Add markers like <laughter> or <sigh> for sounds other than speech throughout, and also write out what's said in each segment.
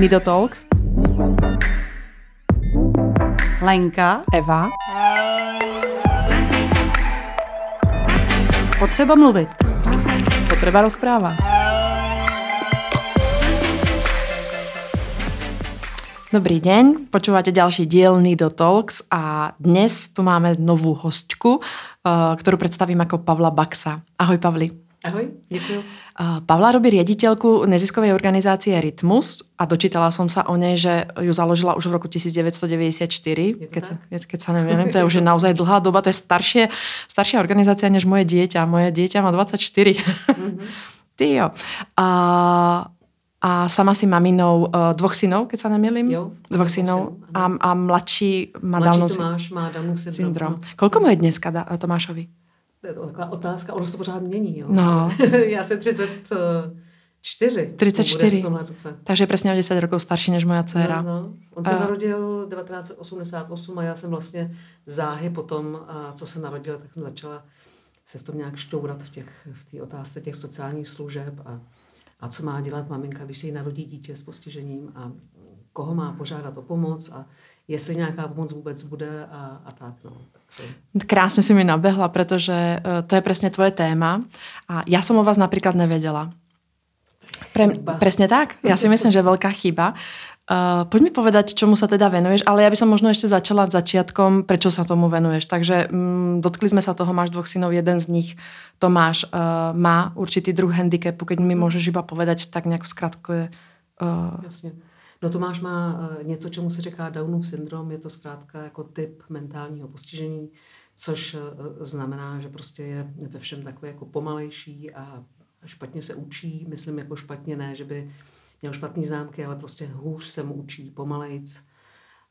Nido Talks. Lenka. Eva. Potřeba mluvit. Potreba rozpráva. Dobrý deň, počúvate ďalší diel Nido Talks a dnes tu máme novú hostku, eh, ktorú predstavím ako Pavla Baxa. Ahoj Pavli. Ahoj, děkuji. Pavla robí riaditeľku neziskovej organizácie Rytmus a dočítala som sa o nej, že ju založila už v roku 1994, keď sa, keď sa neviem, to je už naozaj dlhá doba, to je staršie, staršia organizácia než moje dieťa. Moje dieťa má 24. Mm-hmm. <laughs> Ty jo. A, a sama si maminou uh, dvoch synov, keď sa nemýlim. Jo. Dvoch synov. A, a mladší má Mladší Downov Tomáš má Downov syndrom. syndrom. Koľko mu je dneska Tomášovi? To je to taková otázka, ono se pořád mění. Jo. No. <laughs> Já jsem 34. 34. V tomhle roce. Takže presne o 10 rokov starší než moja dcéra. No, no. On se A- narodil 1988 a já jsem vlastně záhy potom, co se narodil, tak jsem začala se v tom nějak šťourat v té v té otázce těch sociálních služeb a, a co má dělat maminka, když se jí narodí dítě s postižením a koho má požádat o pomoc a jestli nějaká pomoc vůbec bude a, a tak. No. Krásne si mi nabehla, pretože eh, to je presne tvoje téma a ja som o vás napríklad nevedela. Pre, presne tak. Ja si myslím, že veľká chyba. Uh, poď mi povedať, čomu sa teda venuješ, ale ja by som možno ešte začala začiatkom, prečo sa tomu venuješ. Takže mm, dotkli sme sa toho, máš dvoch synov, jeden z nich, Tomáš, uh, má určitý druh handicapu, keď mi môžeš iba povedať tak nejak v skratke. Uh, Jasně. No Tomáš má eh, něco, čemu se říká Downův syndrom, je to zkrátka jako typ mentálního postižení, což eh, znamená, že prostě je ve všem takový jako pomalejší a špatně se učí, myslím jako špatně ne, že by měl špatný známky, ale prostě hůř se mu učí, pomalejc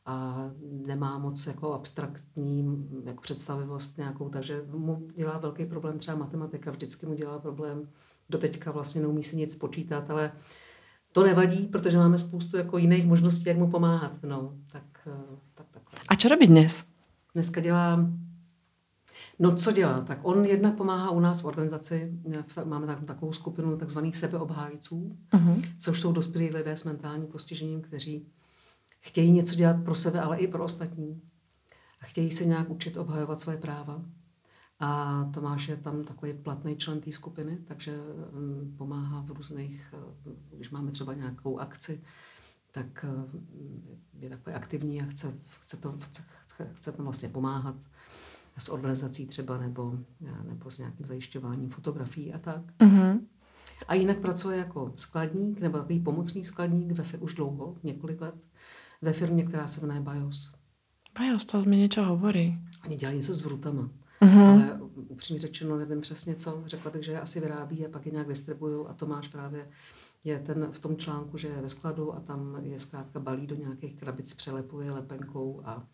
a nemá moc jako abstraktní jako představivost nějakou, takže mu dělá velký problém třeba matematika, vždycky mu dělá problém, doteďka vlastně neumí si nic počítat, ale to nevadí, protože máme spoustu jako jiných možností, jak mu pomáhat. No, tak, eh, tak, tak. a čo robí dnes? Dneska dělá, no co dělá? Tak on jednak pomáhá u nás v organizaci, máme tak, takovou skupinu takzvaných sebeobhájců, Uh-huh. což jsou dospělí lidé s mentálním postižením, kteří chtějí něco dělat pro sebe, ale i pro ostatní. A chtějí se nějak učit obhajovat svoje práva. A Tomáš je tam takový platný člen té skupiny, takže mm, pomáhá v různých, eh, když máme třeba nějakou akci, tak eh, je takový aktivní a chce, chce, to, chce, chce, tam vlastně pomáhat s organizací třeba nebo, nebo s nějakým zajišťováním fotografií a tak. Uh-huh. A jinak pracuje jako skladník nebo takový pomocný skladník ve, už dlouho, několik let, ve firmě, která se jmenuje BIOS. Bajos, to mi niečo hovorí. Oni dělají něco s vrutama. Uh-huh. Ale upřímně řečeno, nevím přesně co. Řekla bych, že je asi vyrábí a pak je nějak distribuují a Tomáš právě je ten v tom článku, že je ve skladu a tam je zkrátka balí do nějakých krabic, přelepuje lepenkou a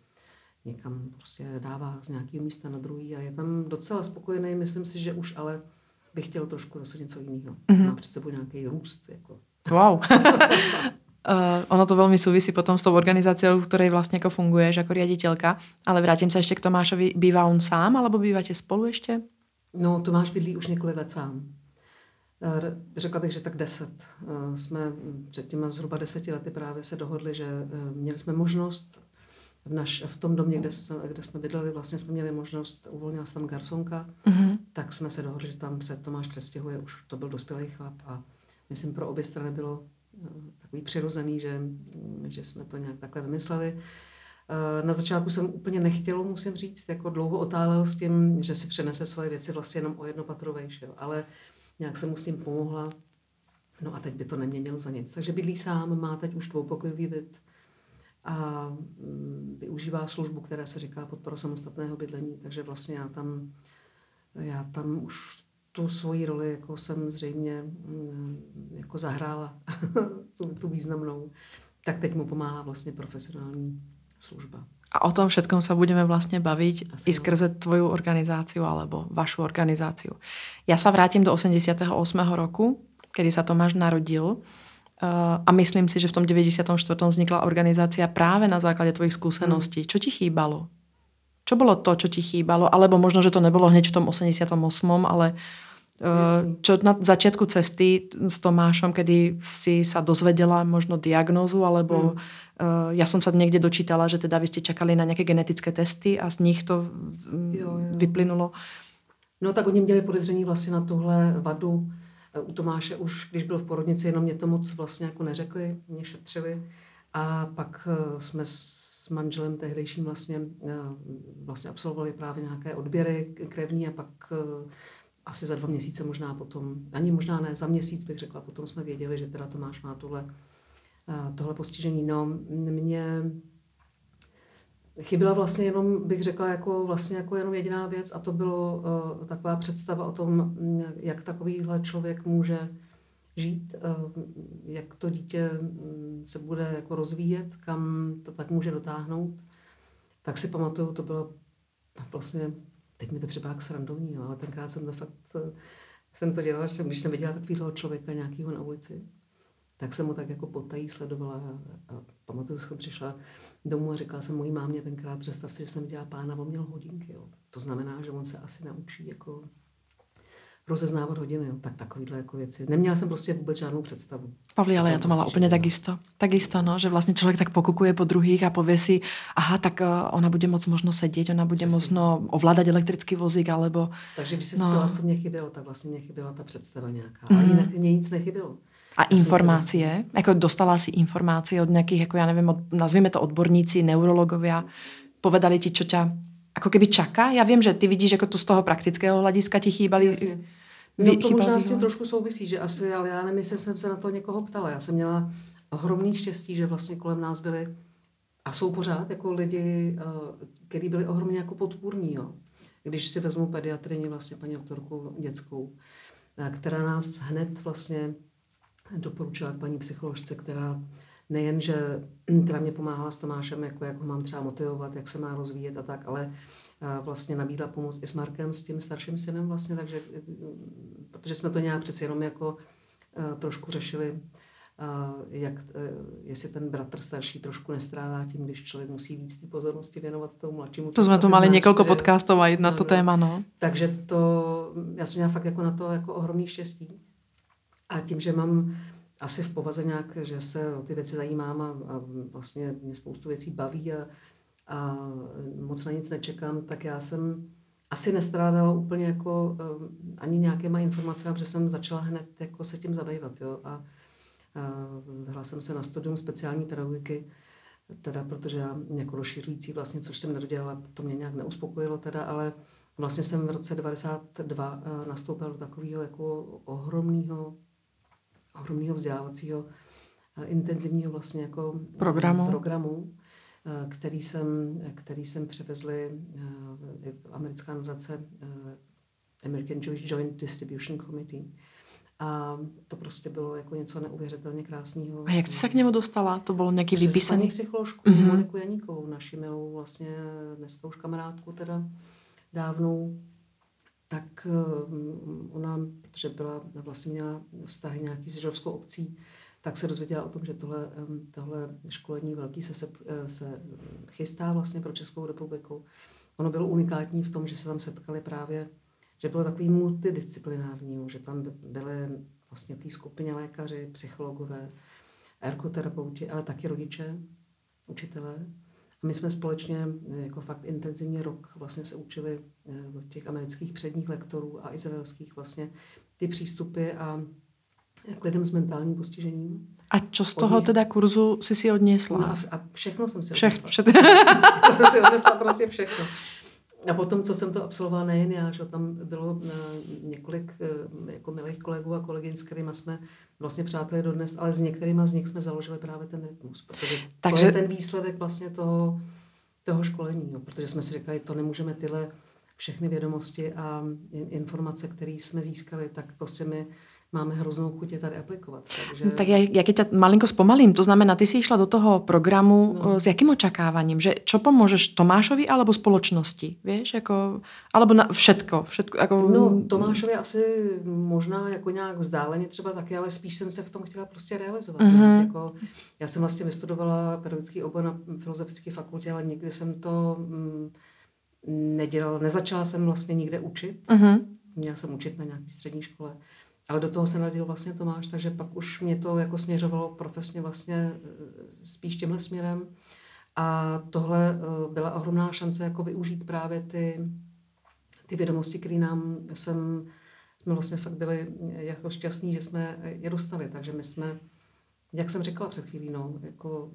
někam prostě dává z nějakého místa na druhý a je tam docela spokojený. Myslím si, že už ale bych chtěl trošku zase něco jiného. Mm-hmm. Má před sebou nějaký růst. Jako. Wow. <laughs> Uh, ono to veľmi súvisí potom s tou organizáciou, v ktorej vlastne ako funguješ ako riaditeľka. Ale vrátim sa ešte k Tomášovi. Býva on sám, alebo bývate spolu ešte? No, Tomáš bydlí už několik let sám. Eh, Řekla bych, že tak deset. Eh, Jsme před těma zhruba deseti lety právě se dohodli, že měli jsme možnost v, naš, v tom domě, kde jsme, kde jsme bydleli, vlastně jsme měli možnost, uvolnila se tam garsonka, Uh-huh. tak jsme se dohodli, že tam se Tomáš přestěhuje, už to byl dospělý chlap a myslím pro obě strany bylo takový přirozený, že, že jsme to nějak takhle vymysleli. Eh, Na začátku jsem úplně nechtěla, musím říct, jako dlouho otálel s tím, že si přenese svoje věci vlastně jenom o jedno patro vejš, jo. ale nějak jsem mu s tím pomohla. No a teď by to neměnil za nic. Takže bydlí sám, má teď už dvoupokojový byt a mm, využívá službu, která se říká podpora samostatného bydlení, takže vlastně já tam, já tam už tu svoji roli jako jsem zřejmě mm, jako zahrála, tu, <laughs> tu významnou, tak teď mu pomáhá vlastně profesionální služba. A o tom všetkom sa budeme vlastne baviť Asi i skrze tvoju organizáciu alebo vašu organizáciu. Ja sa vrátim do 88. roku, kedy sa Tomáš narodil. Uh, a myslím si, že v tom 94. vznikla organizácia práve na základe tvojich skúseností. Čo ti chýbalo? Čo bolo to, čo ti chýbalo? Alebo možno, že to nebolo hneď v tom 88., ale Jasný. Čo na začiatku cesty s Tomášom, kedy si sa dozvedela možno diagnózu, alebo mm. ja som sa niekde dočítala, že teda vy ste čakali na nejaké genetické testy a z nich to jo, jo. vyplynulo. No tak oni měli podezření vlastně na tuhle vadu. U Tomáše už, když byl v porodnici, jenom mě to moc vlastně jako neřekli, mě šetřili. A pak eh, jsme s manželem tehdejším vlastně, eh, vlastně absolvovali právě nějaké odběry krevní a pak eh, asi za dva měsíce možná potom, ani možná ne, za měsíc bych řekla, potom jsme věděli, že teda Tomáš má tohle, tohle postižení. No, mě chyběla vlastně jenom, bych řekla, jako vlastně jako jenom jediná věc a to bylo uh, taková představa o tom, jak takovýhle člověk může žít, uh, jak to dítě mm, se bude jako rozvíjet, kam to tak může dotáhnout. Tak si pamatuju, to bylo vlastně teď mi to připadá jak srandovní, no, ale tenkrát jsem to fakt, eh, jsem to dělala, že když jsem viděla takového člověka nějakého na ulici, tak jsem ho tak jako potají sledovala a, pamatuju, že jsem přišla domů a říkala jsem mojí mámě tenkrát, představ si, že jsem viděla pána, on měl hodinky, jo. To znamená, že on se asi naučí jako rozeznávat hodiny, jo. tak takovýhle jako věci. Neměla jsem prostě vůbec žádnou představu. Pavli, ale já to mala úplně takisto. Takisto, no, že vlastně člověk tak pokukuje po druhých a povie si, aha, tak uh, ona bude moc možno sedět, ona bude Přesně. možno ovládat elektrický vozík, alebo... Takže když se no. ptala, co mě chybělo, tak vlastně mě chyběla ta představa nějaká. Mm. A jinak mě nic nechybělo. A informácie? Jako dostala si informácie od nějakých, jako já nevím, od, nazvíme to odborníci, neurologovia, povedali ti, čo ťa ako keby čaká? Já vím, že ty vidíš jako to z toho praktického hlediska ti chýbali. Jasně. No to možná s tím trošku souvisí, že asi, ale já nevím, jestli jsem se na to někoho ptala. Já jsem měla ohromný štěstí, že vlastně kolem nás byli a jsou pořád jako lidi, eh, kteří byli ohromně jako podpůrní. Jo. Když si vezmu pediatrině, vlastně paní doktorku dětskou, eh, která nás hned vlastně doporučila k paní psycholožce, která nejen, že která mě pomáhala s Tomášem, jako jak ho mám třeba motivovat, jak se má rozvíjet a tak, ale vlastně nabídla pomoc i s Markem, s tím starším synem vlastně, takže, protože jsme to nějak přeci jenom jako trošku řešili, jak, jestli ten bratr starší trošku nestrádá tím, když člověk musí víc té pozornosti věnovat tomu mladšímu. To jsme tu mali několik podcastů a na to téma, no. Takže to, já jsem měla fakt jako na to jako ohromný štěstí. A tím, že mám asi v povaze nějak, že se o ty věci zajímám a, a vlastně mě spoustu věcí baví a, a moc na nic nečekám, tak já jsem asi nestrádala úplně jako um, ani nějakýma informacemi, protože jsem začala hned jako se tím zabývat. Jo? A, a jsem se na studium speciální pedagogiky, teda protože já jako rozšiřující vlastně, což jsem nedodělala, to mě nějak neuspokojilo teda, ale vlastně jsem v roce 92 uh, nastoupila do takového jako ohromného ohromného vzdělávacího eh, intenzivního vlastně jako programu, programu eh, který, jsem, který jsem převezli eh, americká nadace American Jewish Joint Distribution Committee. A to prostě bylo jako něco neuvěřitelně krásného. A jak jsi se k němu dostala? To bylo nějaký Přes vypísaný? psycholožku mm-hmm. Moniku Janíkovou, naši milou vlastně dneska už kamarádku teda dávnou tak eh, ona, protože byla, vlastně měla vztahy nějaký s židovskou obcí, tak se dozvěděla o tom, že tohle, tohle školení velký se, se, eh, se chystá vlastně pro Českou republiku. Ono bylo unikátní v tom, že se tam setkali právě, že bylo takový multidisciplinární, že tam byly vlastně v té skupině lékaři, psychologové, ergoterapeuti, ale taky rodiče, učitelé. My jsme společně eh, jako fakt intenzivně rok vlastně se učili od eh, těch amerických předních lektorů a izraelských vlastně ty přístupy a k lidem s mentálním postižením. A co z toho teda kurzu si si odnesla? No a, a všechno jsem si Všech, odnesla. Vše... <laughs> já jsem si odnesla prostě všechno. A potom, co jsem to absolvovala, nejen já, že tam bylo eh, několik jako milých kolegů a kolegyň, s kterými jsme vlastně přáteli dodnes, ale s některými z nich jsme založili právě ten rytmus, protože Takže... to je ten výsledek vlastně toho, toho školení, jo, protože jsme si říkali, to nemůžeme tyhle všechny vědomosti a informace, které jsme získali, tak prostě my máme hroznou chuť je tady aplikovat. Takže... No, tak já, jak tě malinko zpomalím, to znamená, ty jsi šla do toho programu no. s jakým očekáváním, že čo pomůžeš Tomášovi alebo společnosti, víš, jako, alebo na všetko, všetko jako... No, Tomášovi asi možná jako nějak vzdáleně třeba taky, ale spíš jsem se v tom chtěla prostě realizovat. Mm-hmm. Jako, já jsem vlastně vystudovala pedagogický obor na filozofické fakultě, ale nikdy jsem to mm, nedělala, nezačala jsem vlastně nikde učit. Mm-hmm měla jsem učit na nějaké střední škole. Ale do toho se narodil vlastně Tomáš, takže pak už mě to jako směřovalo profesně vlastně eh, spíš tímhle směrem. A tohle eh, byla ohromná šance jako využít právě ty, ty vědomosti, které nám jsem, jsme vlastně fakt byli jako šťastní, že jsme je dostali. Takže my jsme, jak jsem řekla před chvílí, no, jako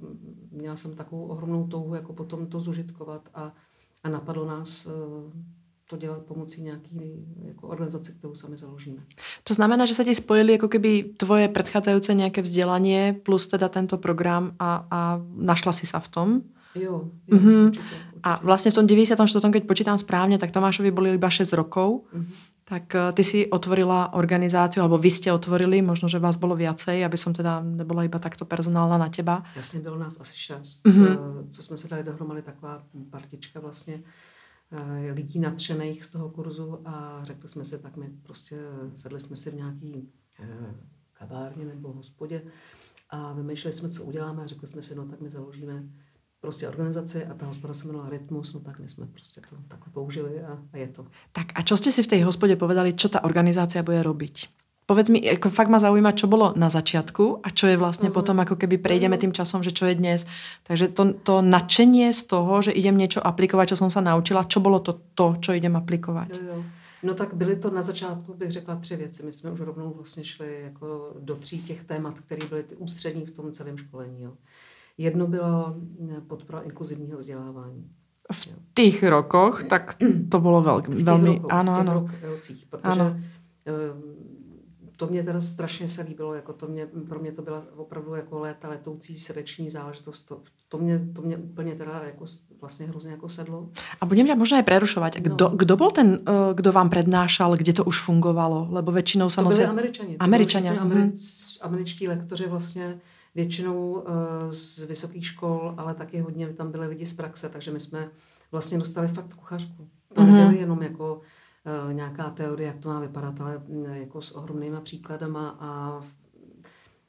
měla jsem takovou ohromnou touhu jako potom to zužitkovat a, a napadlo nás eh, to dělat pomocí nějaký jako organizace, kterou sami založíme. To znamená, že se ti spojili jako keby tvoje předcházející nějaké vzdělání plus teda tento program a, a našla si se v tom? Jo, jo mm-hmm. určitě, určitě. A vlastně v tom 94. keď počítám správně, tak Tomášovi byli iba 6 rokov. Mm-hmm. Tak uh, ty si otvorila organizáciu, alebo vy ste otvorili, možno, že vás bolo viacej, aby som teda nebola iba takto personálna na teba. Jasně, bylo nás asi šest. Mm-hmm. Co jsme se dali dohromady, taková partička vlastně Eh, lidí nadšených z toho kurzu a řekli jsme si, tak my prostě sedli jsme si v nějaký eh, kavárně nebo hospodě a vymýšleli jsme, co uděláme a řekli jsme si, no tak my založíme prostě organizaci a ta hospoda se jmenovala Rytmus, no tak my jsme prostě to takhle použili a, a je to. Tak a čo jste si v té hospodě povedali, čo ta organizácia bude robiť? Povedz mi, jako fakt ma zaujíma, čo bolo na začiatku a čo je vlastne uh-huh. potom, ako keby prejdeme tým časom, že čo je dnes. Takže to, to nadšenie z toho, že idem niečo aplikovať, čo som sa naučila, čo bolo to, to čo idem aplikovat? Jo, jo. No tak byly to na začátku, bych řekla, tři věci. My jsme už rovnou vlastně šli jako do tří těch témat, které byly ty ústřední v tom celém školení. Jo. Jedno bylo eh, podpora inkluzivního vzdělávání. V těch rokoch, tak to bylo velmi, velmi, roko, ano, v těch ano. Rocích, protože ano eh, to mě teda strašně se líbilo, jako to mě, pro mě to byla opravdu jako léta letoucí srdeční záležitost. To, to, mě, to mě úplně teda jako vlastně hrozně jako sedlo. A budem ťa možná aj prerušovať. Kdo, no. kdo byl ten, eh, kdo vám prednášal, kde to už fungovalo? Lebo většinou se byli američani. Američani. Američ, mm. američtí lektoři vlastně většinou uh, z vysokých škol, ale taky hodně tam byli lidi z praxe, takže my jsme vlastně dostali fakt kuchařku. To mm-hmm. nebyly jenom jako Eh, nějaká teorie, jak to má vypadat, ale mm, jako s ohromnýma příkladama a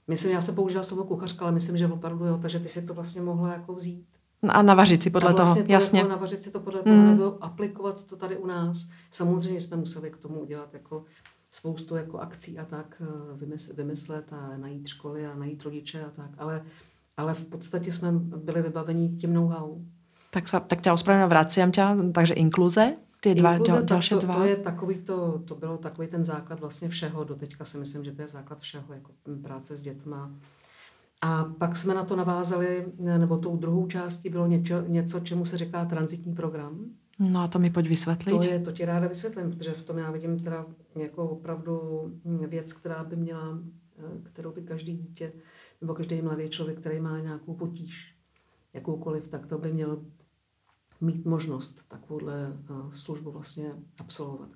myslím, já se použila slovo kuchařka, ale myslím, že opravdu jo, takže ty si to vlastně mohla jako vzít. A navařit si podle vlastně toho, to jasně. Jako navařit si to podle toho, mm. nebo aplikovat to tady u nás. Samozřejmě jsme museli k tomu udělat jako spoustu jako akcí a tak, eh, vymyslet a najít školy a najít rodiče a tak, ale, ale v podstatě jsme byli vybaveni tím know-how. Tak, sa, tak ťa ospravedlňujem, vraciam ťa, takže inkluze? Ty dva, Inkluze, další to, dva. To, je takový to, to bylo takový ten základ vlastně všeho. Doteďka si myslím, že to je základ všeho, jako práce s dětma. A pak jsme na to navázali, nebo tou druhou částí bylo něco, něco čemu se říká transitní program. No a to mi pojď vysvětlit. To, je, to ti ráda vysvětlím, protože v tom já vidím teda jako opravdu věc, která by měla, kterou by každý dítě nebo každý mladý člověk, který má nějakou potíž, jakoukoliv, tak to by měl mít možnost takovouhle eh, službu vlastně absolvovat.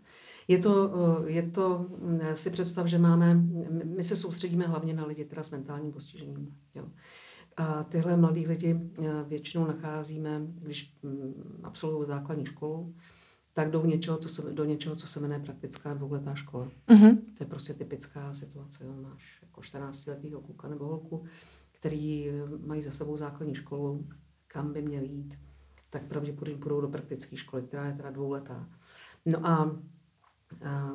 Je to, eh, je to, mm, si představ, že máme, my se soustředíme hlavně na lidi teda s mentálním postižením. Jo. A tyhle mladí lidi eh, většinou nacházíme, když mm, absolvují základní školu, tak jdou něčeho, co se, do něčeho, co se jmenuje praktická dvouletá škola. Mm-hmm. To je prostě typická situace. Jo. Máš jako 14-letýho kluka nebo holku, který mají za sebou základní školu, kam by měl jít tak pravděpodobně půjdou do praktické školy, která je teda dvouletá. No a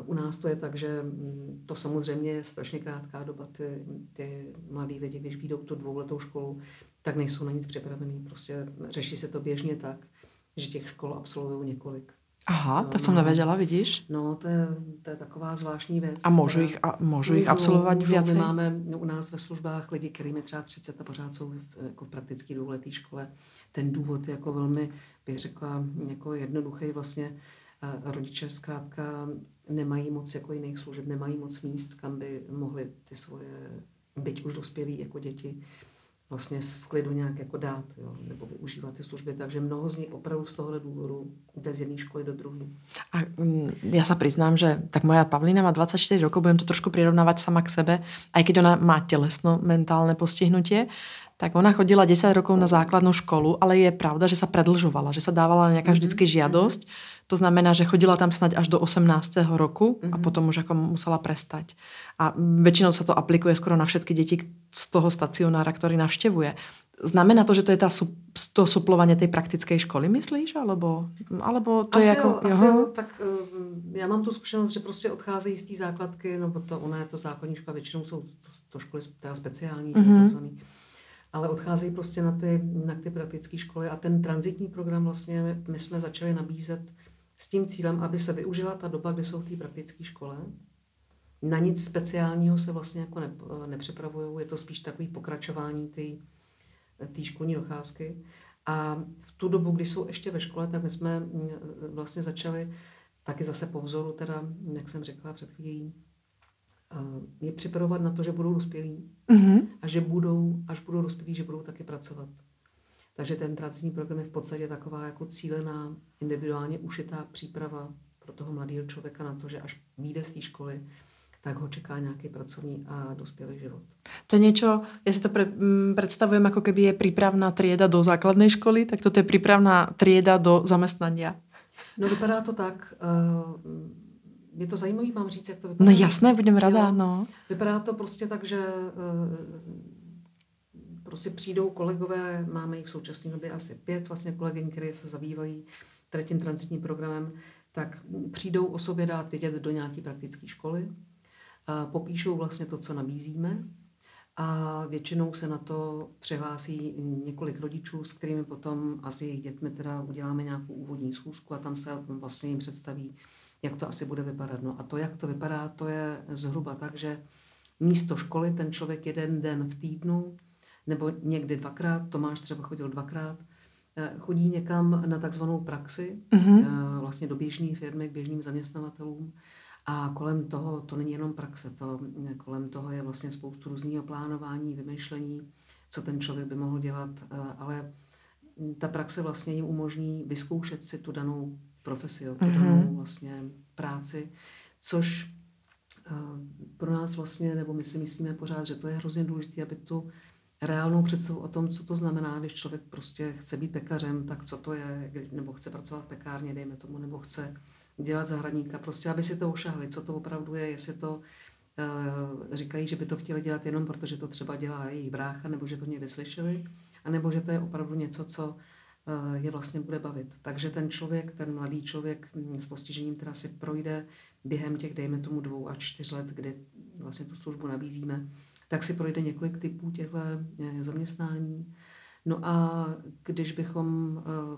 u nás to je tak, že mm, to samozřejmě je strašně krátká doba. Ty, ty mladí lidi, když výjdou tu dvouletou školu, tak nejsou na nic připravený. Prostě řeší se to běžně tak, že těch škol absolvují několik. Aha, tak jsem nevěděla, vidíš? No, to je, to je taková zvláštní věc. A můžu jich, a můžu jich absolvovat můžu, více? My máme no, u nás ve službách lidi, kterým je třeba 30 a pořád jsou v, jako v praktické dvouleté škole. Ten důvod je jako velmi, bych řekla, jako jednoduchý vlastně. Rodiče zkrátka nemají moc jako jiných služeb, nemají moc míst, kam by mohli ty svoje, byť už dospělí jako děti, vlastně v klidu nějak jako dát, jo, nebo využívat ty služby. Takže mnoho z nich opravdu z tohohle důvodu jde z jedné školy do druhé. A mm, já se přiznám, že tak moja Pavlína má 24 rokov, budem to trošku přirovnávat sama k sebe, aj keď ona má tělesno-mentálne postihnutie, tak ona chodila 10 rokov na základnou školu, ale je pravda, že sa predlžovala, že sa dávala nejaká mhm, vždycky žiadosť, To znamená, že chodila tam snad až do 18. roku a Mhm. potom už jako musela prestať. A väčšinou sa to aplikuje skoro na všetky deti z toho stacionára, ktorý navštevuje. Znamená to, že to je sup- to suplovanie tej praktickej školy, myslíš? Alebo, alebo to asi je jako... jo, asi jo, tak um, já mám tu zkušenost, že prostě odcházejí z té základky, nebo to, ona je to základní škola, většinou jsou to, to školy teda speciální, Mhm. mm-hmm. takzvaný, ale odcházejí prostě na ty, na ty praktické školy a ten transitní program vlastně my jsme začali nabízet s tím cílem, aby se využila ta doba, kdy jsou v té praktické škole. Na nic speciálního se vlastně jako ne, nepřipravují, je to spíš takový pokračování té té školní docházky. A v tu dobu, když jsou ještě ve škole, tak my jsme mm, vlastně začali taky zase po vzoru, teda, jak jsem řekla před chvílí, eh, je připravovat na to, že budou dospělí Mhm. a že budou, až budou dospělí, že budou taky pracovat. Takže ten transitní program je v podstatě taková jako cílená, individuálně ušitá příprava pro toho mladého člověka na to, že až vyjde z té školy, tak ho čeká nějaký pracovní a dospělý život. To je niečo, ja si to pre, m, predstavujem, ako keby je prípravná trieda do základnej školy, tak toto je prípravná trieda do zamestnania. No vypadá to tak, uh, je to zajímavý, mám říct, jak to vypadá. No jasné, budem rada, no. Vypadá to prostě tak, že uh, prostě přijdou kolegové, máme jich v současné době asi pět vlastně kolegyň, které se zabývají tady tím transitním programem, tak přijdou o sobě dát vědět do nějaké praktické školy, popíšou vlastně to, co nabízíme a většinou se na to přihlásí několik rodičů, s kterými potom a s jejich dětmi teda uděláme nějakou úvodní schůzku a tam se vlastně jim představí, jak to asi bude vypadat. No a to, jak to vypadá, to je zhruba tak, že místo školy ten člověk jeden den v týdnu nebo někdy dvakrát, Tomáš třeba chodil dvakrát, eh, chodí někam na takzvanou praxi, Mhm. eh, vlastně do běžné firmy, k běžným zaměstnavatelům. A kolem toho, to není jenom praxe, to, eh, kolem toho je vlastně spoustu různého plánování, vymýšlení, co ten člověk by mohl dělat, ale ta praxe vlastně jim umožní vyzkoušet si tu danou profesi, tu Mhm. danou vlastně práci, což pro nás vlastně, nebo my si myslíme pořád, že to je hrozně důležité, aby tu reálnou představu o tom, co to znamená, když člověk prostě chce být pekařem, tak co to je, nebo chce pracovat v pekárně, dejme tomu, nebo chce dělat zahradníka, prostě aby si to ušahli, co to opravdu je, jestli to eh, říkají, že by to chtěli dělat jenom protože to třeba dělá jejich brácha, nebo že to někde slyšeli, anebo že to je opravdu něco, co eh, je vlastně bude bavit. Takže ten člověk, ten mladý člověk mm, s postižením, teda si projde během těch, dejme tomu, dvou a čtyř let, kdy vlastně tu službu nabízíme, tak si projde několik typů těchto eh, zaměstnání. No a když bychom, eh,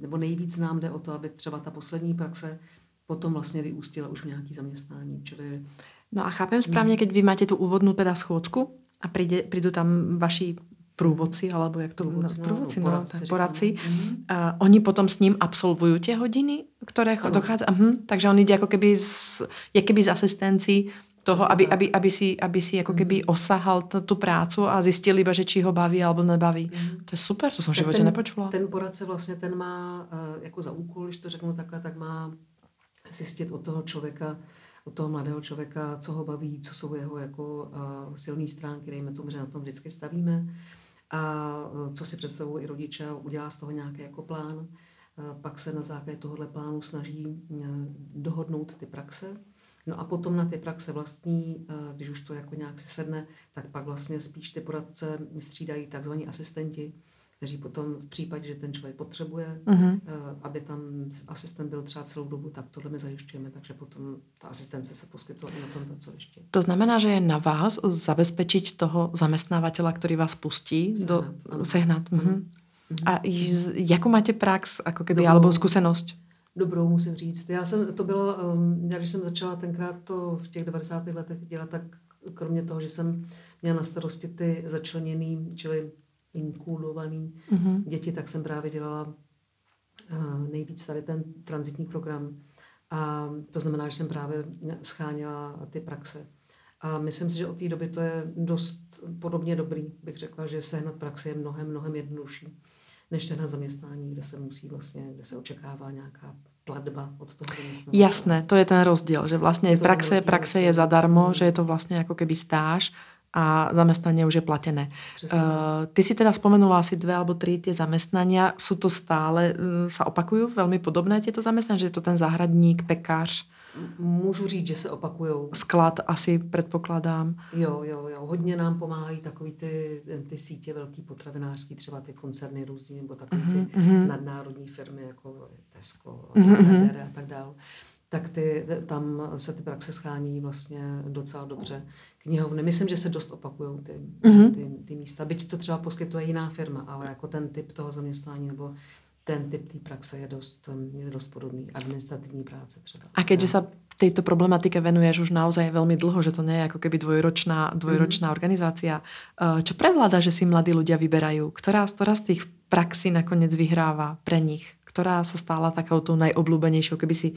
nebo nejvíc nám jde o to, aby třeba ta poslední praxe potom vlastně vyústila už v nějaký zaměstnání. Čili No a chápem správne, keď vy máte tú úvodnú teda schôdzku a príde, prídu tam vaši průvodci, alebo jak to Průvodci, no, průvodci, no, no, poradci říkáme. poradci. Mhm. Uh, oni potom s ním absolvujú tie hodiny, ktoré Ano. dochádza. Uh-huh. Takže on ide ako keby z, je keby z asistenci toho, aby, aby, aby, si, aby si ako keby osahal t- tu prácu a zistil iba, že či ho baví alebo nebaví. Mhm. To je super, to som v Tak živote ten- nepočula. Ten poradce vlastně ten má eh, jako za úkol, když to řeknu takhle, tak má zjistit od toho člověka, od toho mladého člověka, co ho baví, co jsou jeho jako uh, silné stránky, dejme tomu, že na tom vždycky stavíme a uh, co si představují i rodiče, a udělá z toho nějaký jako plán. Pak se na základě tohohle plánu snaží dohodnout ty praxe. No a potom na ty praxe vlastní, uh, když už to jako nějak si sedne, tak pak vlastně spíš ty poradce střídají takzvaní asistenti, kteří potom v případě, že ten člověk potřebuje, Uh-huh. eh, aby tam asistent byl třeba celou dobu, tak tohle my zajišťujeme, takže potom ta asistence se poskytuje i na tom pracovišti. To znamená, že je na vás zabezpečiť toho zamestnávateľa, ktorý vás pustí Sehnat, do sehnat. Uh-huh. A z- jakú máte prax, ako keby, Dobrou. alebo skúsenosť? Dobrou musím říct. Já jsem, to bylo, um, já když jsem začala tenkrát to v těch 90. letech dělat, tak kromě toho, že jsem měla na starosti ty začleněný, čili inkulovaný Uh-huh. děti, tak jsem právě dělala uh, nejvíc tady ten transitní program. A to znamená, že jsem právě scháněla ty praxe. A myslím si, že od té doby to je dost podobně dobrý, bych řekla, že sehnat praxi je mnohem, mnohem jednodušší, než sehnat zaměstnání, kde se musí vlastně, kde se očekává nějaká platba od toho zaměstnavatele. Jasné, to je ten rozdiel, že vlastne Je praxe, rozdiel, praxe je zadarmo, Mhm. že je to vlastne ako keby stáž a zamestnanie už je platené. Přesně Uh, ty si teda spomenula asi dve alebo tri tie zamestnania. Sú to stále, uh, sa opakujú veľmi podobné tieto zamestnania, že je to ten zahradník, pekář, Můžu říct, že se opakujou. sklad asi předpokládám. Jo, jo, jo. Hodně nám pomáhají takový ty, ty sítě velký potravinářský, třeba ty koncerny různý, nebo takový ty mhm. nadnárodní firmy, jako Tesco, Mhm, mhm. a tak dále. Tak ty, tam se ty praxe schání vlastně docela dobře. Knihovny, myslím, že se dost opakují ty, Mhm. ty, ty místa. Byť to třeba poskytuje jiná firma, ale jako ten typ toho zaměstnání nebo ten typ té praxe je dost, je dost podobný. Administrativní práce třeba. A keďže sa tejto problematike venuješ už naozaj veľmi dlho, že to nie je ako keby dvojročná, dvojročná Mhm. organizácia, eh, čo prevláda, že si mladí ľudia vyberajú? Ktorá, ktorá z tých praxí nakoniec vyhráva pre nich? Ktorá sa stala takou tou najobľúbenejšou, keby si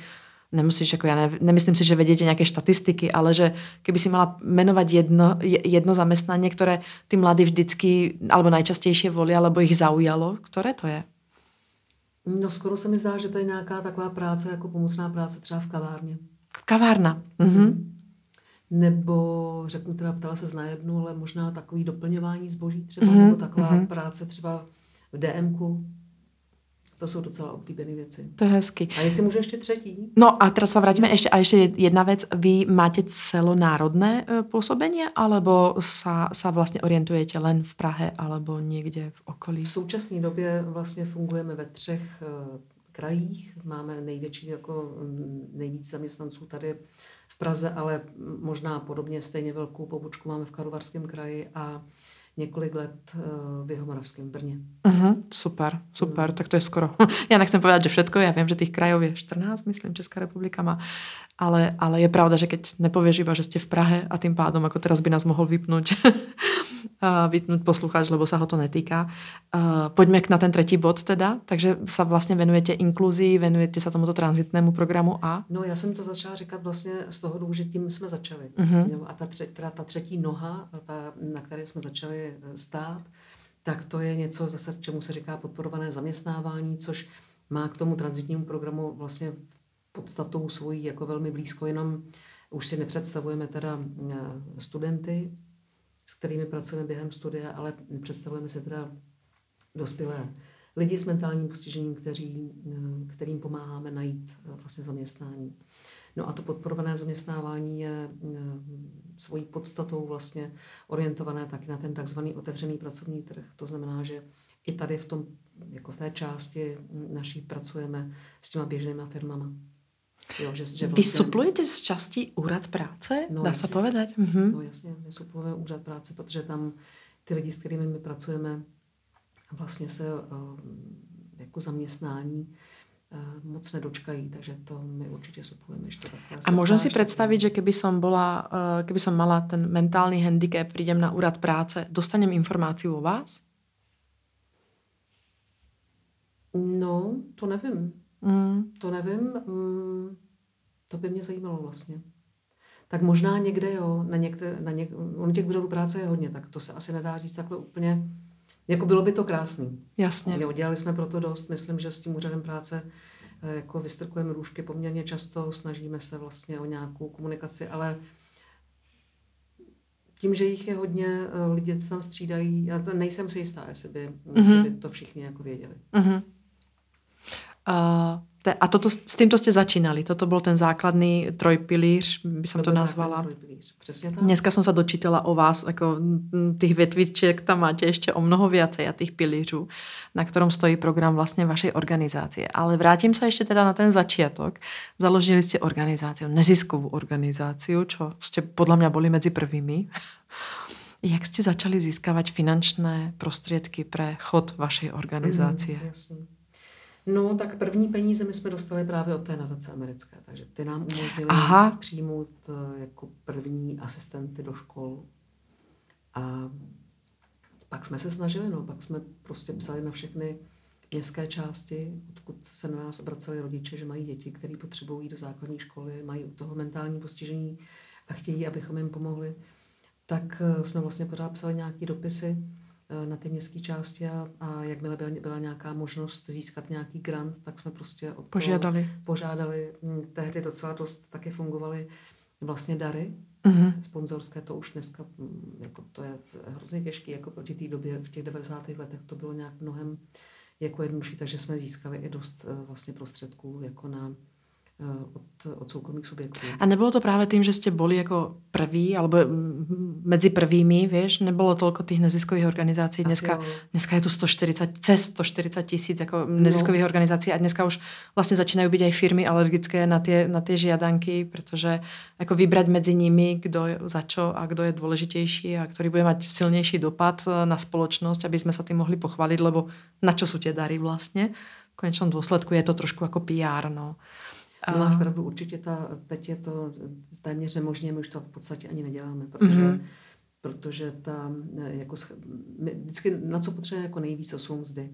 nemusíš, ako ja ne, nemyslím si, že vedete nejaké štatistiky, ale že keby si mala menovať jedno, je- jedno zamestnanie, ktoré tí mladí vždycky, alebo najčastejšie volia, alebo ich zaujalo, ktoré to je? No skoro se mi zdá, že to je nějaká taková práce, jako pomocná práce třeba v kavárně. Kavárna. Mhm. Nebo řeknu teda, ptala se na jednu, ale možná takový doplňování zboží třeba, Mhm, nebo taková mhm. práce třeba v DMku. To jsou docela oblíbené věci. To je hezky. A jestli můžu ještě třetí? No a teraz sa vrátime ešte, a ešte jedna vec. Vy máte celonárodné e, pôsobenie, alebo sa vlastne orientujete len v Prahe, alebo niekde v okolí? V současné době vlastně fungujeme ve třech eh, krajích. Máme největší, jako nejvíc zaměstnanců tady v Praze, ale možná podobně stejně velkou pobočku máme v Karlovarském kraji a několik let eh, v Jihomoravském Brně. Uh-huh, super, super, tak to je skoro. <laughs> Ja nechcem povedať, že všetko, ja viem, že tých krajov je 14, myslím, Česká republika má, ale, ale je pravda, že keď nepovieš iba, že ste v Prahe a tým pádom, ako teraz by nás mohol vypnúť, <laughs> vypnúť poslucháč, lebo sa ho to netýka. Uh, poďme na ten tretí bod teda, takže sa vlastne venujete inkluzii, venujete sa tomuto tranzitnému programu a... No, já jsem to začala říkat vlastně z toho důvodu, že tím jsme začali. Jo, A ta, tře, teda ta třetí noha, ta, na které jsme začali eh, stát, tak to je něco zase, čemu se říká podporované zaměstnávání, což má k tomu transitnímu programu vlastně podstatou svojí jako velmi blízko, jenom už si nepředstavujeme teda eh, studenty, s kterými pracujeme během studia, ale představujeme si teda dospělé lidi s mentálním postižením, kteří, eh, kterým pomáháme najít eh, vlastně zaměstnání. No a to podporované zaměstnávání je svojí podstatou vlastně orientované taky na ten takzvaný otevřený pracovní trh. To znamená, že i tady v tom, jako v té části naší pracujeme s těma běžnýma firmama. Jo, že, že Vy suplujete z časti úrad práce? No, Dá sa jasne. povedať? Mhm. No jasně, my suplujeme úřad práce, protože tam ty lidi, s kterými my pracujeme, vlastně se eh, jako zaměstnání eh, moc nedočkají, takže to my určitě suplujeme ještě takhle. A môžem si septáž, predstaviť, že keby som bola, eh, keby som mala ten mentálny handicap, prídem na úrad práce, dostanem informáciu o vás? No, to nevím. Mm. To nevím. Mm, to by mě zajímalo vlastně. Tak možná někde, jo, na někde, na něk, on těch úřadů práce je hodně, tak to se asi nedá říct takhle úplně. Jako bylo by to krásný. Jasne. Jo, dělali jsme proto dost. Myslím, že s tím úřadem práce eh, jako vystrkujeme růžky poměrně často, snažíme se vlastně o nějakou komunikaci, ale tím, že jich je hodně, eh, lidi se tam střídají, já to nejsem si jistá, jestli by, mm-hmm. jestli by to všichni jako věděli. Uh-huh. Te, a toto, s týmto ste začínali. Toto bol ten základný trojpilíř, by som to, byl nazvala. Přesně tak. Dneska som sa dočítala o vás, ako mm, tých vetvičiek tam máte ešte o mnoho viacej a tých pilířů, na ktorom stojí program vlastne vašej organizácie. Ale vrátim sa ešte teda na ten začiatok. Založili ste organizáciu, neziskovú organizáciu, čo ste podľa mňa boli medzi prvými. <laughs> Jak ste začali získavať finančné prostriedky pre chod vašej organizácie? Mm. No, tak první peníze my jsme dostali právě od té nadace americké, takže ty nám umožnili Aha. přijmout eh, jako první asistenty do škol. A pak jsme se snažili, no, pak jsme prostě psali na všechny městské části, odkud se na nás obraceli rodiče, že mají děti, které potřebují do základní školy, mají u toho mentální postižení a chtějí, abychom jim pomohli. Tak eh, jsme vlastně pořád psali nějaké dopisy na ty městské části a, a jakmile byla, byla nějaká možnost získat nějaký grant, tak jsme prostě od toho Požiadali. požádali. Mm, Tehdy docela dost taky fungovaly vlastně dary, Mhm. sponzorské, to už dneska, mm, jako to je hrozně těžké, jako proti té době, v těch 90. letech to bylo nějak mnohem jako jednodušší, takže jsme získali i dost eh, vlastně prostředků jako na eh, od, od soukromých subjektů. A nebylo to právě tím, že jste byli jako prví, alebo mezi prvými, víš, nebylo tolko těch neziskových organizací. Dneska, dneska je tu 140, cez 140 tisíc jako neziskových No. organizací a dneska už vlastně začínají být aj firmy alergické na ty, na ty žiadanky, protože jako vybrat mezi nimi, kdo je za čo a kdo je důležitější a který bude mať silnější dopad eh, na spoločnosť, aby jsme se tím mohli pochválit, lebo na čo jsou tie dary vlastně. V konečnom dôsledku je to trošku jako PR, no. No, máš pravdu, určitě ta, teď je to téměř nemožné, my už to v podstatě ani neděláme, protože, mm-hmm. protože ta, eh, jako, my vždycky na co potřebujeme jako nejvíc, to jsou mzdy.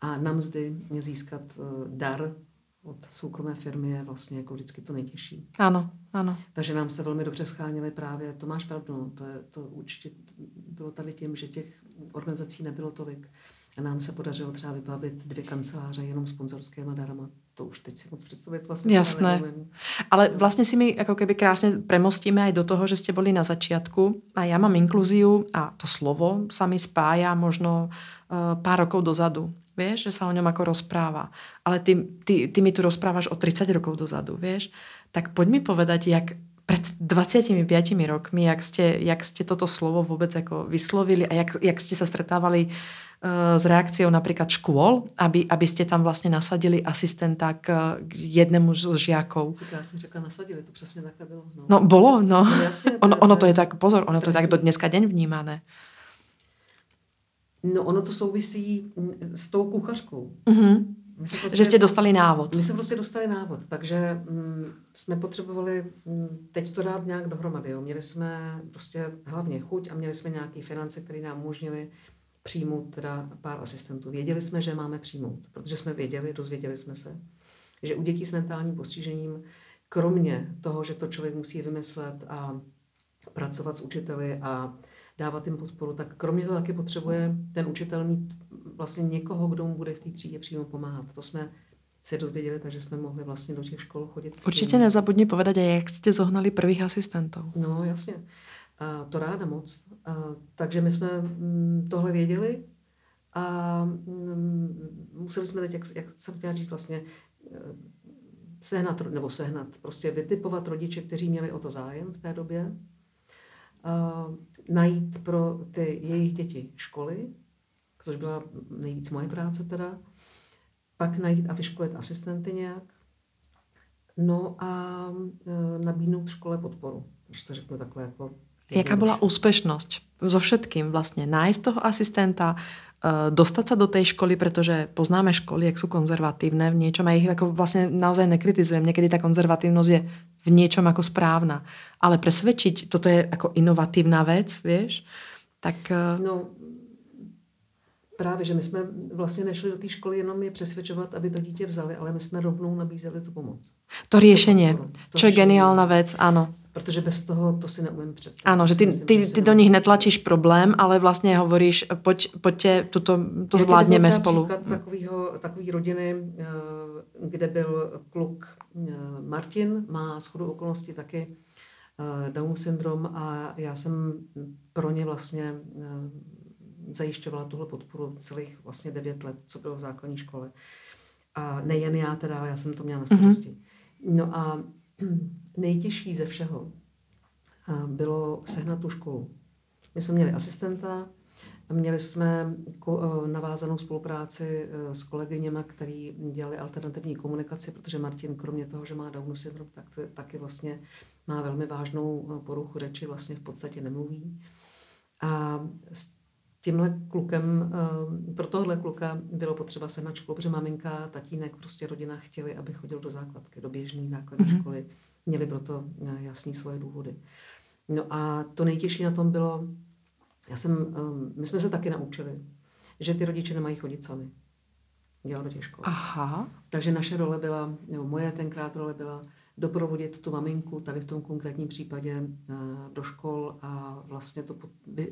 A na mzdy získat uh, dar od soukromé firmy je vlastně jako vždycky to nejtěžší. Ano, ano. Takže nám se velmi dobře schánili právě, to máš pravdu, no, to, je, to určitě bylo tady tím, že těch organizací nebylo tolik. A nám se podařilo třeba vybavit dvě kanceláře jenom sponzorskými darama. To už teď si moc představit vlastně. Jasné. Ale vlastně si mi ako keby krásne premostíme aj do toho, že ste boli na začiatku a ja mám inklúziu a to slovo sa mi spája možno uh, pár rokov dozadu. Vieš, že sa o ňom ako rozpráva. Ale ty, ty, ty mi tu rozprávaš o 30 rokov dozadu, vieš. Tak poď mi povedať, jak pred 25 rokmi, jak ste, jak ste toto slovo vôbec ako vyslovili a jak, jak ste sa stretávali uh, s reakciou napríklad škôl, aby, aby ste tam vlastne nasadili asistenta k, jednému z žiakov. Si krásně řekla, nasadili, to přesně takhle bylo. No, No, bolo, no. No jasně, to ono, ono to je- tak, pozor, ono to je tak do dneska deň vnímané. no ono to souvisí s tou kuchařkou. Mhm. My jsme Že ste dostali návod. My jsme prostě dostali návod, takže mm, jsme potřebovali mm, teď to dát nějak dohromady. Jo. Měli jsme prostě hlavně chuť a měli jsme nějaké finance, které nám umožnili přijmout teda pár asistentů. Věděli jsme, že máme přijmout, protože jsme věděli, dozvěděli jsme se, že u dětí s mentálním postižením, kromě toho, že to člověk musí vymyslet a pracovat s učiteli a dávat jim podporu, tak kromě toho taky potřebuje ten učitel mít vlastně někoho, kdo mu bude v té třídě přímo pomáhat. To jsme se dozvěděli, takže jsme mohli vlastně do těch škol chodit. Určite nezabudni povedať aj, jak ste zohnali prvých asistentov. No, jasně. A to ráda moc. A, takže my jsme mm, tohle věděli. A mm, museli jsme teď, jak, jak jsem chtěla říct, vlastně eh, sehnat, nebo sehnat, prostě vytipovat rodiče, kteří měli o to zájem v té době, a najít pro ty jejich děti školy, což byla nejvíc moje práce teda, pak najít a vyškolit asistenty nějak, no a e, nabídnout škole podporu, když to řeknu takhle jako Jaká bola úspešnosť so všetkým vlastne? Nájsť toho asistenta, eh, dostať sa do tej školy, pretože poznáme školy, jak sú konzervatívne v niečom a ich ako vlastne naozaj nekritizujem. Niekedy tá konzervatívnosť je v niečom ako správna. Ale presvedčiť, toto je ako inovatívna vec, vieš, tak eh, No, právě, že my jsme vlastně nešli do té školy jenom je přesvědčovat, aby to dítě vzali, ale my jsme rovnou nabízeli tu pomoc. to riešenie, podporu. To čo je řešenie. geniálna vec, áno. Protože bez toho to si neumím představit. Áno, že ty, myslím, ty, že ty do nich netlačíš problém, ale vlastne hovoríš, poď, poďte, tuto, to Já třeba spolu. Příklad takovýho, takový rodiny, eh, kde byl kluk eh, Martin, má shodou okolností taky eh, Down syndrom a já jsem pro ně vlastně zajišťovala tuhle podporu celých vlastně devět let, co bylo v základní škole. A nejen já teda, ale já jsem to měla na starosti. No a nejtěžší ze všeho eh, bylo sehnat tu školu. My jsme měli asistenta, Měli jsme eh, navázanou spolupráci eh, s kolegyněmi, který dělali alternativní komunikaci, protože Martin, kromě toho, že má Downov syndrom, tak taky vlastně má velmi vážnou eh, poruchu řeči, vlastně v podstatě nemluví. A tímhle klukem, eh, pro tohle kluka bylo potřeba se na školu, protože maminka, tatínek, prostě rodina chtěli, aby chodil do základky, do běžné základní Mhm. mm-hmm. školy. Měli proto eh, jasný svoje důvody. No a to nejtěžší na tom bylo, já jsem, um, my jsme se taky naučili, že ty rodiče nemají chodit sami. Dělat do těch škol. Aha. Takže naše role byla, nebo moje tenkrát role byla doprovodit tu maminku tady v tom konkrétním případě eh, do škol a vlastně to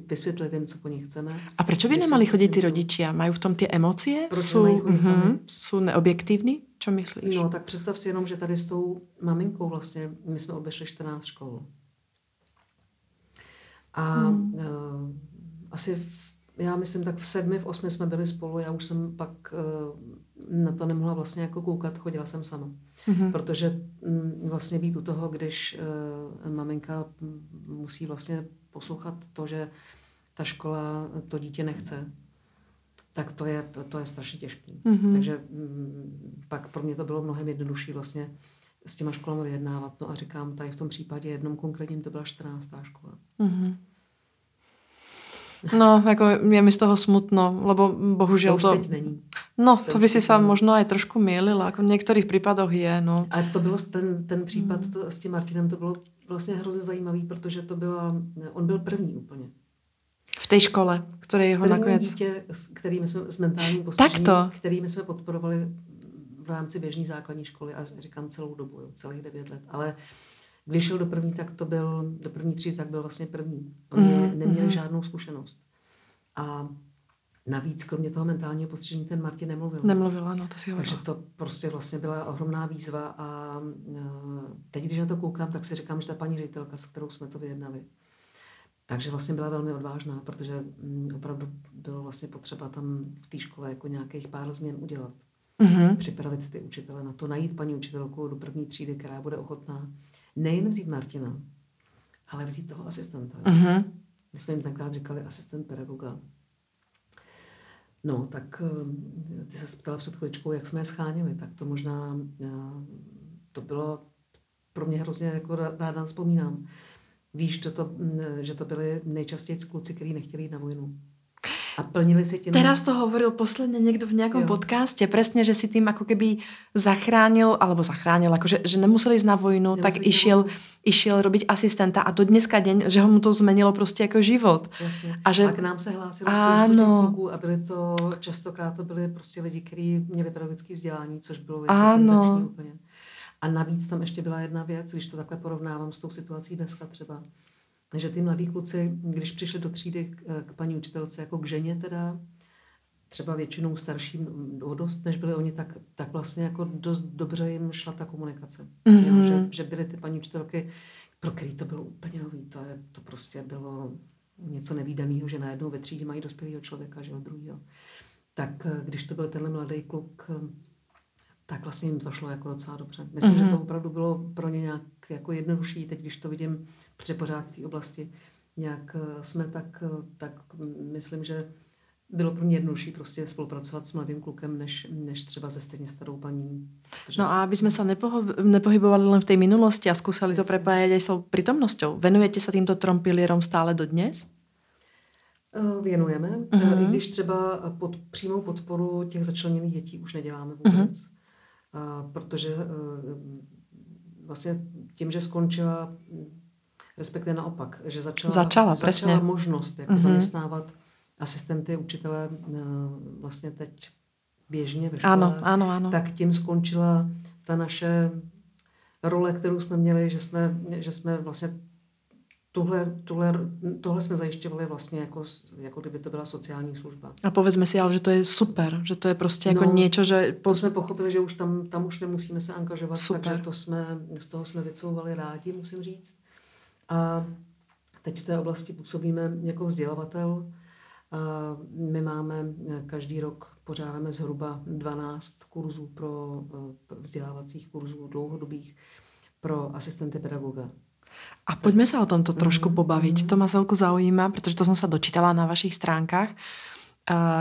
vysvětlit jim, co po nich chceme. A proč by nemali chodit ty rodiče? Mají v tom ty emoce? Jsou, mm-hmm, jsou neobjektivní? Co myslíš? No, tak představ si jenom, že tady s tou maminkou vlastně, my jsme obešli 14 škol. A hmm. uh, asi v, já myslím, tak v sedmi, v osmi jsme byli spolu, já už jsem pak uh, na to nemohla vlastně jako koukat, chodila jsem sama. Mm-hmm. Protože um, vlastně být u toho, když uh, maminka musí vlastně poslouchat to, že ta škola to dítě nechce, tak to je, to je strašně těžký. Mm-hmm. Takže um, pak pro mě to bylo mnohem jednodušší vlastně s těma školami vyjednávat. No a říkám, tady v tom případě jednom konkrétním to byla 14. škola. Mm-hmm. No, jako je mi z toho smutno, lebo bohužel to... Už to... teď není. No, to, to by si sa možno aj trošku mýlila, jako v některých případoch je, no. A to bylo, ten, ten případ mm. to, s tím Martinem, to bylo vlastně hrozně zajímavý, protože to byla, on byl první úplně. V té škole, který ho první nakonec... dítě, s kterými jsme, s mentálním postižením, kterými jsme podporovali v rámci běžné základní školy a říkám celou dobu, jo, celých devět let, ale když šel do první, tak to byl, do první třídy, tak byl vlastně první. Oni mm, neměli mm. žádnou zkušenost. A navíc, kromě toho mentálního postižení, ten Martin nemluvil. Nemluvila, no, to si ho Takže to prostě vlastně byla ohromná výzva a e, teď, když na to koukám, tak si říkám, že ta paní ředitelka, s kterou jsme to vyjednali, takže vlastně byla velmi odvážná, protože mm, opravdu bylo vlastně potřeba tam v té škole jako nějakých pár změn udělat mm-hmm. připravit ty učitele na to, najít paní učitelku do první třídy, která bude ochotná nejen vzít Martina, ale vzít toho asistenta. Mm-hmm. My jsme jim tenkrát říkali asistent pedagoga. No, tak eh, ty se ptala před chviličkou, jak jsme je schánili, tak to možná, eh, to bylo pro mě hrozně jako ráda vzpomínám. Víš, že to, mm, že to byly nejčastěji kluci, kteří nechtěli jít na vojnu. A plnili si tím... Teraz to hovoril posledně někdo v nějakom jo. podcaste, přesně, že si tím jako keby zachránil, alebo zachránil, jako že, že nemuseli jít na vojnu, nemuseli tak išel, išel robiť asistenta a do dneska deň, že ho mu to zmenilo prostě jako život. Jasně. A, že... a k nám se hlásilo spoustu těch a byli to, častokrát to byli prostě lidi, kteří měli pedagogické vzdělání, což bylo ano. úplně. A navíc tam ještě byla jedna věc, když to takhle porovnávám s tou situací dneska třeba, že ty mladí kluci, když přišli do třídy k, k paní učitelce jako k ženě teda, třeba většinou starším o dost, než byli oni, tak, tak vlastně jako dost dobře jim šla ta komunikace. Mm-hmm. Jo, že, že byly ty paní učitelky, pro který to bylo úplně nový, to, je, to prostě bylo něco nevýdaného, že najednou ve třídě mají dospělého člověka, že jo, druhýho. Tak když to byl tenhle mladý kluk, tak vlastně jim to šlo jako docela dobře. Myslím, mm-hmm. že to mhm. opravdu bylo pro ně nějak jako jednodušší, teď když to vidím pořád v té oblasti, nějak eh, jsme tak, eh, tak myslím, že bylo pro mě jednodušší prostě spolupracovat s mladým klukem, než, než třeba se stejně starou paní. Protože... No a aby jsme se nepoho- nepohybovali len v té minulosti a zkusili to prepájať aj s prítomnosťou. Venujete se týmto trom pilierom stále do dnes? Eh, věnujeme, uh-huh. i když třeba pod přímou podporu těch začleněných dětí už neděláme vůbec. Uh-huh protože vlastně tím, že skončila, respektive naopak, že začala, začala, začala možnost jako mm-hmm. zaměstnávat asistenty učitele e, vlastně teď běžně ve škole, ano, ano, ano. tak tím skončila ta naše role, kterou jsme měli, že jsme, že jsme vlastně tuhle, tuhle, tohle jsme zajišťovali vlastně jako, jako kdyby to byla sociální služba. A povedzme si ale, že to je super, že to je prostě jako no, něco, že... Po... To jsme pochopili, že už tam, tam už nemusíme se angažovat, super. takže to jsme, z toho jsme vycouvali rádi, musím říct. A teď v té oblasti působíme jako vzdělavatel. My máme každý rok pořádáme zhruba 12 kurzů pro eh, vzdělávacích kurzů dlouhodobých pro asistenty pedagoga. A pojďme se o tomto trošku mhm, pobaviť. Mhm. To ma celku zaujíma, protože to jsem se dočítala na vašich stránkách.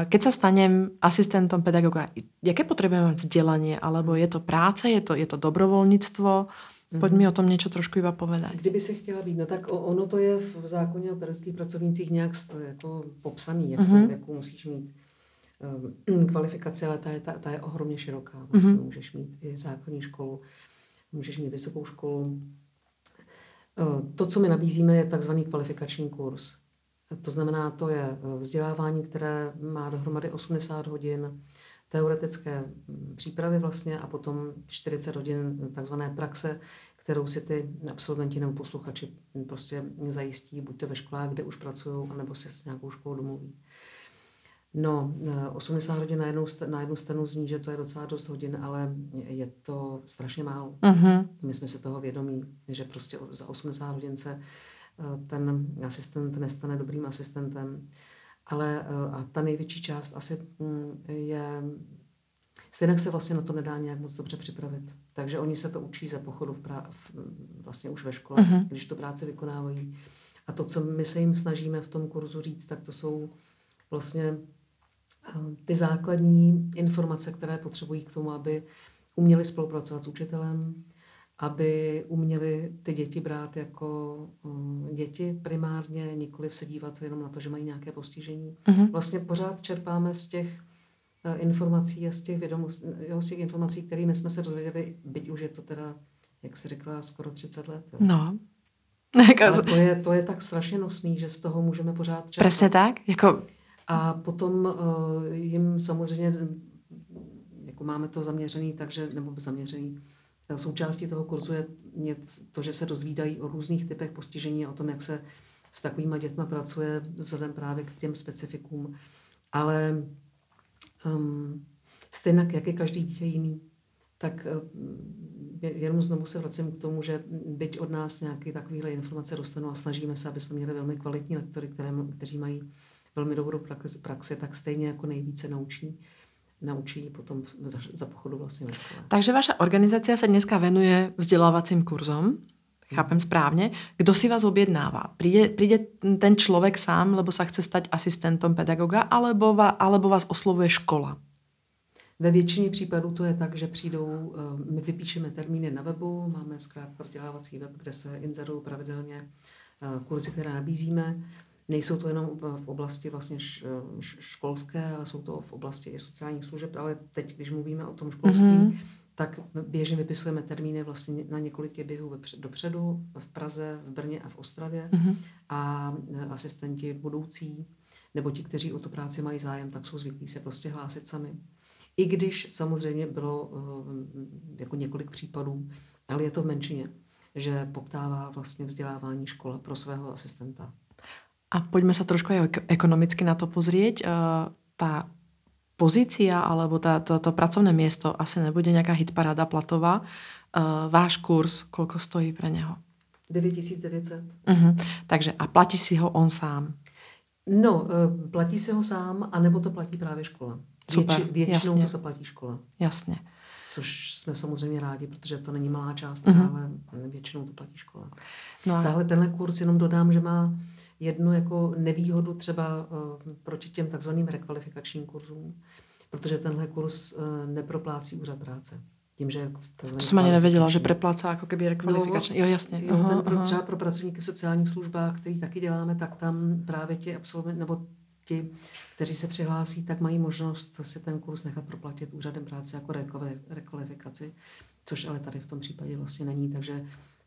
Keď sa stanem asistentom pedagoga, jaké potrebujeme mať vzdelanie? Alebo je to práce, je to, je to dobrovolnictvo? Pojď mi o tom něco trošku iba povedať. Kdyby si chtěla být, no tak ono to je v zákoně o pedagogických pracovnících nějak jako popsaný, jakou, mm-hmm. jakou musíš mít um, <clears throat> kvalifikaci, ale ta je, ta, ta je ohromně široká. Vlastně mm-hmm. můžeš mít i základní školu, můžeš mít vysokou školu, Eh, to, co my nabízíme, je takzvaný kvalifikační kurz. To znamená, to je eh, vzdělávání, které má dohromady 80 hodin teoretické mm, přípravy vlastně a potom 40 hodin takzvané praxe, kterou si ty absolventi nebo posluchači prostě zajistí, buď to ve školách, kde už pracují, anebo se s nějakou školou domluví. No, 80 eh, hodin na jednu, na jednu stranu zní, že to je docela dost hodin, ale je to strašně málo. Uh-huh. My jsme si toho vědomí, že prostě za 80 hodin se eh, ten asistent nestane dobrým asistentem. Ale eh, a ta největší část asi mm, je... Stejně se vlastně na to nedá nějak moc dobře připravit. Takže oni se to učí za pochodu v prá- v, vlastně už ve škole, uh-huh. když to práce vykonávají. A to, co my se jim snažíme v tom kurzu říct, tak to jsou vlastně ty základní informace, které potřebují k tomu, aby uměli spolupracovat s učitelem, aby uměli ty děti brát jako um, děti primárně, nikoli se dívat jenom na to, že mají nějaké postižení. Uh-huh. Vlastně pořád čerpáme z těch uh, informací a z těch, vědomost, jo, z těch informací, kterými jsme se dozvěděli, byť už je to teda, jak se řekla, skoro 30 let. Jo. No. <laughs> Ale to je, to je tak strašně nosný, že z toho můžeme pořád čerpat. Přesně tak? Jako a potom uh, jim samozřejmě, jako máme to zaměřený, takže, nebo zaměřený, eh, součástí toho kurzu je to, že se dozvídají o různých typech postižení a o tom, jak se s takovými dětmi pracuje vzhledem právě k těm specifikům. Ale um, stejně jak je každý dítě jiný, tak uh, jenom znovu se vracím k tomu, že byť od nás nějaké takovéhle informace dostanou a snažíme se, aby jsme měli velmi kvalitní lektory, které, kteří mají velmi dobrou praxi, tak stejně jako nejvíce naučí naučí potom za, za pochodu vlastně Takže vaša organizace se dneska venuje vzdělávacím kurzom, chápem správně. Kdo si vás objednává? Přijde, přijde ten člověk sám, lebo se chce stať asistentem pedagoga, alebo, va, alebo vás oslovuje škola? Ve většině případů to je tak, že přijdou, eh, my vypíšeme termíny na webu, máme zkrátka vzdělávací web, kde se inzerují pravidelně eh, kurzy, které nabízíme. Nejsou to jenom v oblasti vlastně školské, ale jsou to v oblasti i sociálních služeb, ale teď, když mluvíme o tom školství, mm-hmm. tak běžně vypisujeme termíny vlastně na několik běhů dopředu, v Praze, v Brně a v Ostravě mm-hmm. a e, asistenti budoucí nebo ti, kteří o tu práci mají zájem, tak jsou zvyklí se prostě hlásit sami. I když samozřejmě bylo e, jako několik případů, ale je to v menšině, že poptává vlastně vzdělávání škola pro svého asistenta. A poďme sa trošku aj ekonomicky na to pozrieť. Eh, tá pozícia alebo tá, to, to pracovné miesto asi nebude nejaká hitparáda platová. Eh, váš kurz, koľko stojí pre neho? 9900. Uh-huh. Mhm. Takže a platí si ho on sám? No, eh, platí si ho sám, anebo to platí právě škola. Super, Větši, většinou jasně. to se platí škola. Jasně. Což jsme samozřejmě rádi, protože to není malá částka, uh-huh. ale většinou to platí škola. No a... Tahle, tenhle kurz jenom dodám, že má jednu jako nevýhodu třeba uh, proti těm takzvaným rekvalifikačním kurzům, protože tenhle kurz uh, neproplácí úřad práce. Tím, že to jsem ani nevěděla, že preplácá jako keby rekvalifikační. No, jo, jasně. Jo, aha, ten pro, třeba pro pracovníky v sociálních službách, který taky děláme, tak tam právě ti absolventi, nebo ti, kteří se přihlásí, tak mají možnost si ten kurz nechat proplatit úřadem práce jako rekvalifikaci, což ale tady v tom případě vlastně není, takže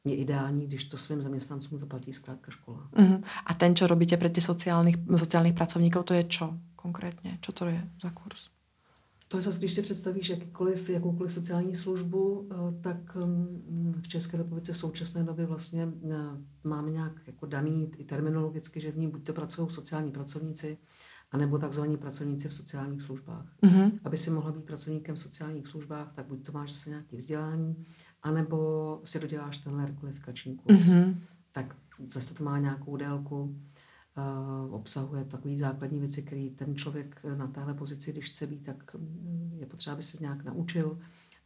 je ideální, když to svým zaměstnancům zaplatí zkrátka škola. Uh-huh. A ten, co robíte pro ty sociálních, sociálních pracovníků, to je čo konkrétně? Co to je za kurz? To je zase, když si představíš jakýkoliv, jakoukoliv sociální službu, eh, tak mm, v České republice v současné době vlastně eh, máme nějak jako daný i terminologicky, že v ní buď to pracují sociální pracovníci, anebo takzvaní pracovníci v sociálních službách. Uh-huh. Aby si mohla být pracovníkem v sociálních službách, tak buď to máš zase nějaké vzdělání, anebo si doděláš tenhle rekvalifikační kurz. Mm-hmm. Tak zase to má nějakou délku, uh, obsahuje takové základní věci, které ten člověk na téhle pozici, když chce být, tak mm, je potřeba, aby se nějak naučil.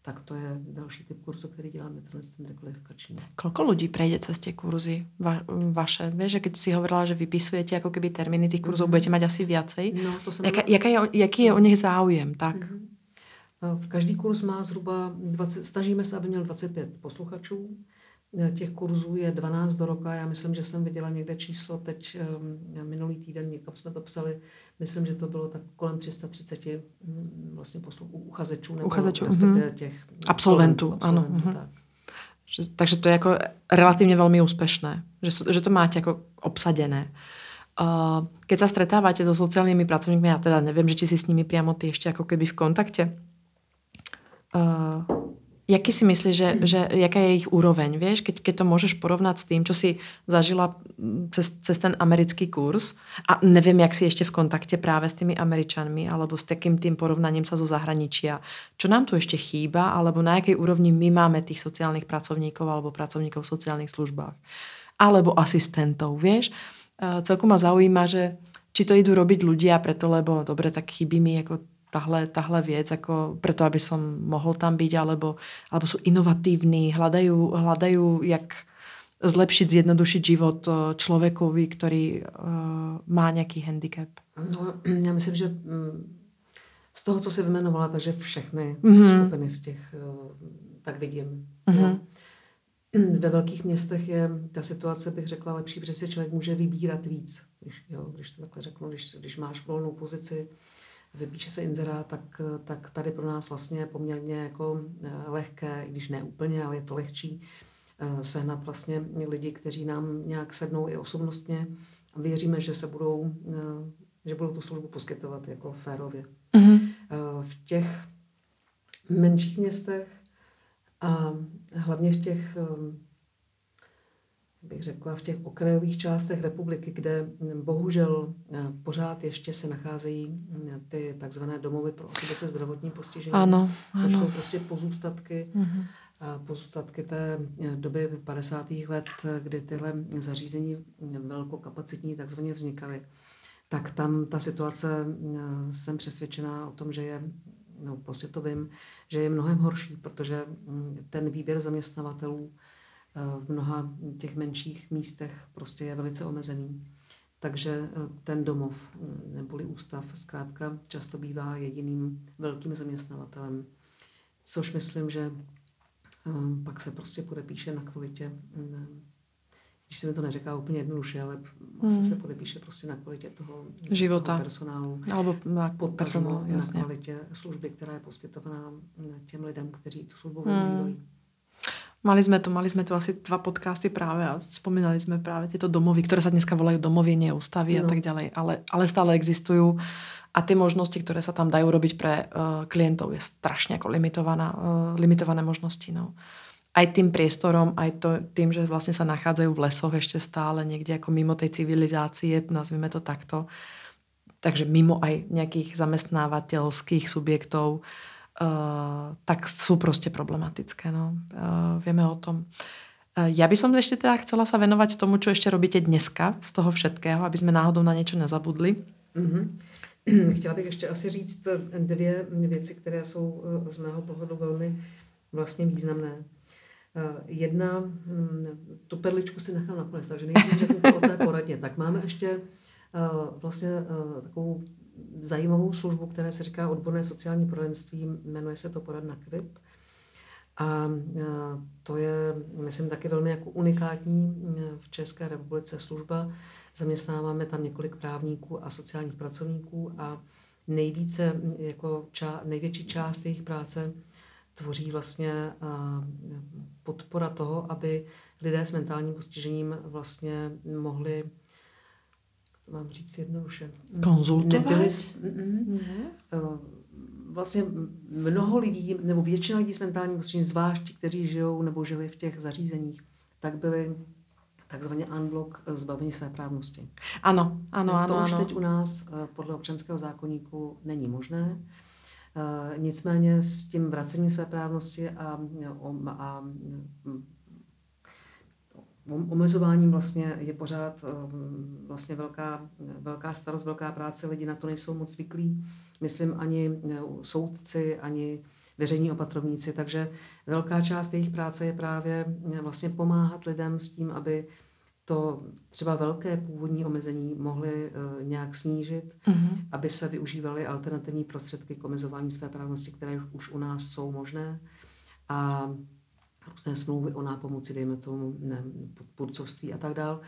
Tak to je další typ kurzu, který děláme, tenhle ten rekvalifikační. Kolko lidí prejde cez tie kurzy va, vaše? Víš, že keď si hovorila, že vypisujete jako keby termíny těch kurzů, mm-hmm. budete mať asi viacej. No, to jsem Jaká, jaká je, jaký je o nich záujem? Tak. Mm-hmm. V každý kurz má zhruba 20, snažíme se, aby měl 25 posluchačů. Těch kurzů je 12 do roka. Já myslím, že jsem viděla někde číslo teď um, minulý týden, někam jsme to psali. Myslím, že to bylo tak kolem 330 mm, vlastně poslu, uchazečů nebo uchazečů, mm-hmm. těch absolventů. absolventů, ano, mm-hmm. tak. Že, takže to je jako relativně velmi úspěšné, že, že to máte jako obsadené. Uh, keď sa stretávate so sociálnymi pracovníkmi, ja teda neviem, že či si s nimi priamo ty ešte ako keby v kontakte, Uh, Jaký si myslíš, že, že jaká je ich úroveň, vieš, keď, keď to môžeš porovnať s tým, čo si zažila cez, cez ten americký kurz a neviem, jak si ešte v kontakte práve s tými Američanmi alebo s takým tým porovnaním sa zo zahraničia. Čo nám tu ešte chýba alebo na jakej úrovni my máme tých sociálnych pracovníkov alebo pracovníkov v sociálnych službách alebo asistentov, vieš. E, celkom ma zaujíma, že či to idú robiť ľudia preto, lebo dobre, tak chybí mi ako tahle, tahle věc, jako proto, aby som mohl tam být, alebo, alebo jsou inovatívni, hľadajú, hľadajú, jak zlepšit, zjednodušit život eh, člověkovi, který uh, má nějaký handicap. No, já myslím, že mm, z toho, co jsi vymenovala, takže všechny mm-hmm. skupiny v těch uh, tak vidím. Mm-hmm. Ve velkých městech je ta situace, bych řekla, lepší, protože si člověk může vybírat víc. Když, jo, když to takhle řeknu, když, když máš volnou pozici, vypíše se inzerát, tak, tak tady pro nás vlastně je poměrně jako eh, lehké, i když ne úplně, ale je to lehčí, eh, sehnat vlastně lidi, kteří nám nějak sednou i osobnostně a věříme, že se budou, eh, že budou tu službu poskytovat jako férově. Mm-hmm. V těch menších městech a hlavně v těch bych řekla, v těch okrajových částech republiky, kde mm, bohužel eh, pořád ještě se nacházejí mm, ty takzvané domovy pro osoby se zdravotním postižením, ano, což ano. jsou prostě pozůstatky, mm-hmm. pozůstatky té eh, doby 50. let, kdy tyhle zařízení mm, velkokapacitní takzvaně vznikaly, tak tam ta situace, jsem přesvědčená o tom, že je, no prostě to vím, že je mnohem horší, protože ten výběr zaměstnavatelů v mnoha těch menších místech prostě je velice omezený. Takže eh, ten domov mm, neboli ústav zkrátka často bývá jediným velkým zaměstnavatelem, což myslím, že eh, pak se prostě podepíše na kvalitě, mm, když se mi to neřeká úplně jednoduše, ale hmm. se podepíše prostě na kvalitě toho, Života. toho personálu. Alebo na, personál, na kvalitě služby, která je poskytovaná mm, těm lidem, kteří tu službu. Hmm. Mali sme tu, mali sme tu asi dva podcasty práve a spomínali sme práve tieto domovy, ktoré sa dneska volajú domovy, nie ústavy no. a tak ďalej, ale, ale stále existujú a tie možnosti, ktoré sa tam dajú robiť pre uh, klientov je strašne ako limitovaná, uh, limitované možnosti. No. Aj tým priestorom, aj to, tým, že vlastne sa nachádzajú v lesoch ešte stále niekde ako mimo tej civilizácie, nazvime to takto. Takže mimo aj nejakých zamestnávateľských subjektov, uh, tak sú proste problematické. No. Uh, vieme o tom. Uh, ja by som ešte teda chcela sa venovať tomu, čo ešte robíte dneska z toho všetkého, aby sme náhodou na niečo nezabudli. Mm-hmm. <clears throat> Chtěla bych ještě asi říct dvě věci, které jsou z mého pohledu velmi vlastně významné. Jedna, hm, tu perličku si nechám nakonec, takže nejdřív řeknu o té poradně. Tak máme ještě vlastně takovou zajímavou službu, která se říká odborné sociální poradenství, jmenuje se to poradna KVIP. A to je, myslím, taky velmi jako unikátní v České republice služba. Zaměstnáváme tam několik právníků a sociálních pracovníků a nejvíce, jako ča, největší část jejich práce tvoří vlastně podpora toho, aby lidé s mentálním postižením vlastně mohli mám říct jednoduše. Konzultovat? Nebyli, mm, Vlastně mnoho lidí, nebo většina lidí s mentálním postižením, zvlášť ti, kteří žijou nebo žili v těch zařízeních, tak byli takzvaně unblock zbavení své právnosti. Ano, ano, ano. To už ano. teď u nás eh, podle občanského zákonníku není možné. Eh, nicméně s tím vracením své právnosti a, a, a omezováním vlastně je pořád ehm, vlastně velká, velká starost, velká práce, lidi na to nejsou moc zvyklí, myslím ani eh, soudci, ani veřejní opatrovníci, takže velká část jejich práce je právě eh, vlastně pomáhat lidem s tím, aby to třeba velké původní omezení mohly uh, nějak snížit, mm-hmm. aby se využívaly alternativní prostředky k omezování své právnosti, které už u nás jsou možné. A různé smlouvy o nápomoci, dejme tomu, ne, podpůrcovství a tak dál.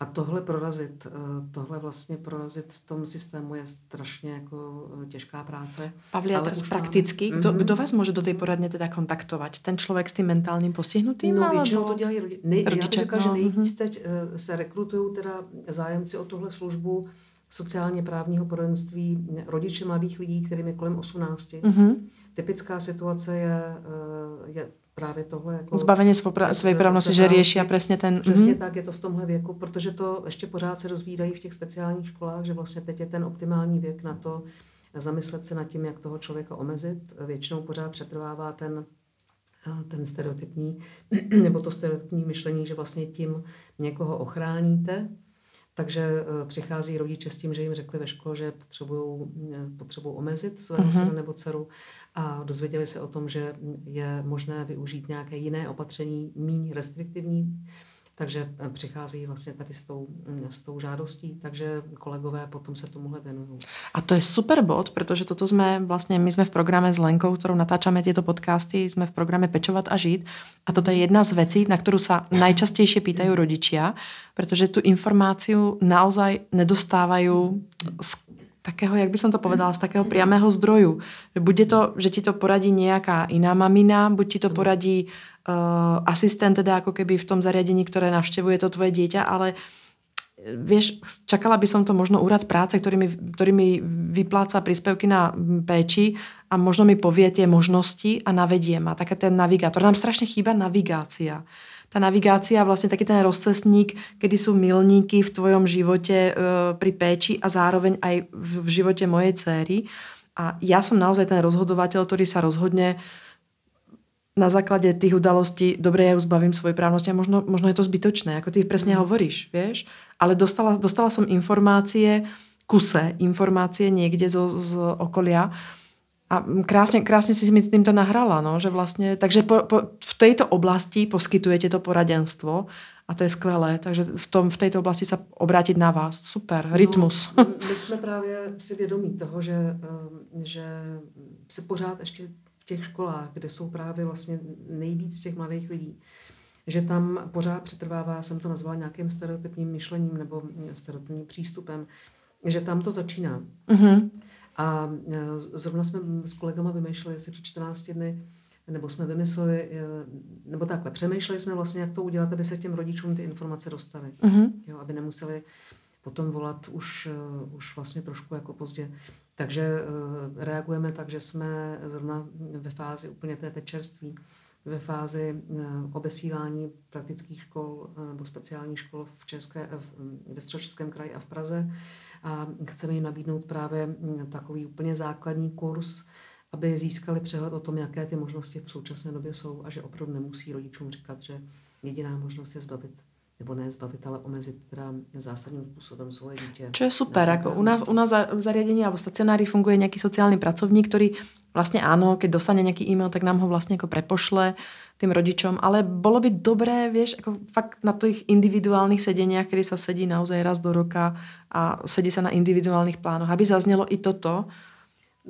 A tohle prorazit, eh, tohle vlastně prorazit v tom systému je strašně jako eh, těžká práce. Pavli, a teraz prakticky, kdo, mm-hmm. kdo vás může do té poradně teda kontaktovat? Ten člověk s tím mentálním postihnutím? No většinou to dělají rodiče. Nej, rodiče. Já bych řekla, no, že nejvíc mm-hmm. teď uh, se rekrutují teda zájemci o tuhle službu sociálně právního poradenství rodiče mladých lidí, kterým je kolem 18. Mm-hmm. Typická situace je, je právě tohle. Jako, Zbavení své právnosti, že řeší a přesně ten... Přesně mm-hmm. tak je to v tomhle věku, protože to ještě pořád se rozvídají v těch speciálních školách, že vlastně teď je ten optimální věk na to zamyslet se nad tím, jak toho člověka omezit. Většinou pořád přetrvává ten ten stereotypní, <clears throat> nebo to stereotypní myšlení, že vlastně tím někoho ochráníte, takže eh, přichází rodiče s tím, že jim řekli ve škole, že potřebují omezit svého mm-hmm. syna nebo dceru a dozvěděli se o tom, že je možné využít nějaké jiné opatření, méně restriktivní, takže eh, přichází vlastně tady s tou, mm, s tou žádostí, takže kolegové potom se tomuhle věnují. A to je super bod, protože toto jsme vlastně, my jsme v programe s Lenkou, kterou natáčame tyto podcasty, jsme v programe Pečovat a žít a toto je jedna z věcí, na kterou se najčastějšie pýtají rodičia, protože tu informaci naozaj nedostávají z takého, jak by som to povedala, z takého priamého zdroju. Buď je to, že ti to poradí nějaká jiná mamina, buď ti to poradí asistent teda ako keby v tom zariadení, ktoré navštevuje to tvoje dieťa, ale eh, vieš, čakala by som to možno úrad práce, ktorý mi, ktorý mi vypláca príspevky na péči a možno mi povie tie možnosti a navedie ma. Taká ten navigátor. Nám strašne chýba navigácia. Ta navigácia, vlastně taky ten rozcestník, kedy jsou milníky v tvojom životě uh, pri péči a zároveň aj v, v životě mojej dcery. A já jsem naozaj ten rozhodovatel, který sa rozhodne uh, na základě těch udalostí, dobre, ja ju zbavím svojej právnosti a možno, možno je to zbytočné, jako ty presne mm. hovoríš, vieš. Ale dostala, dostala som informácie, kuse informácie niekde zo, z okolia a krásně, krásně si mi týmto nahrala, no, že vlastně, takže po, po, v této oblasti poskytujete to poradenstvo a to je skvělé, takže v, tom, v této oblasti se obrátit na vás. Super, no, rytmus. my jsme právě si vědomí toho, že, eh, že se pořád ještě těch školách, kde jsou právě vlastně nejvíc těch mladých lidí, že tam pořád přetrvává, jsem to nazvala nějakým stereotypním myšlením nebo stereotypním přístupem, že tam to začíná. Mm-hmm. A e, zrovna jsme s kolegama vymýšleli asi před 14 dny, nebo jsme vymysleli, e, nebo takhle, přemýšleli jsme vlastně, jak to udělat, aby se těm rodičům ty informace dostaly. Mm-hmm. Jo, aby nemuseli potom volat už, uh, už vlastně trošku jako pozdě. Takže uh, reagujeme tak, že jsme zrovna ve fázi úplně té čerství, ve fázi uh, obesílání praktických škol nebo speciálních škol v České, v, ve Středočeském kraji a v Praze. A chceme jim nabídnout právě mm, takový úplně základní kurz, aby získali přehled o tom, jaké ty možnosti v současné době jsou a že opravdu nemusí rodičům říkat, že jediná možnost je zbavit nebo ne zbavit, ale omezit teda zásadním způsobem svoje dítě. Čo je super, jako u nás, u nás v zariadení alebo stacionári funguje nějaký sociální pracovník, který vlastně ano, keď dostane nějaký e-mail, tak nám ho vlastně jako prepošle tým rodičom, ale bolo by dobré, vieš, ako fakt na těch individuálnych sedeniach, kedy sa sedí naozaj raz do roka a sedí sa na individuálnych plánoch, aby zaznělo i toto,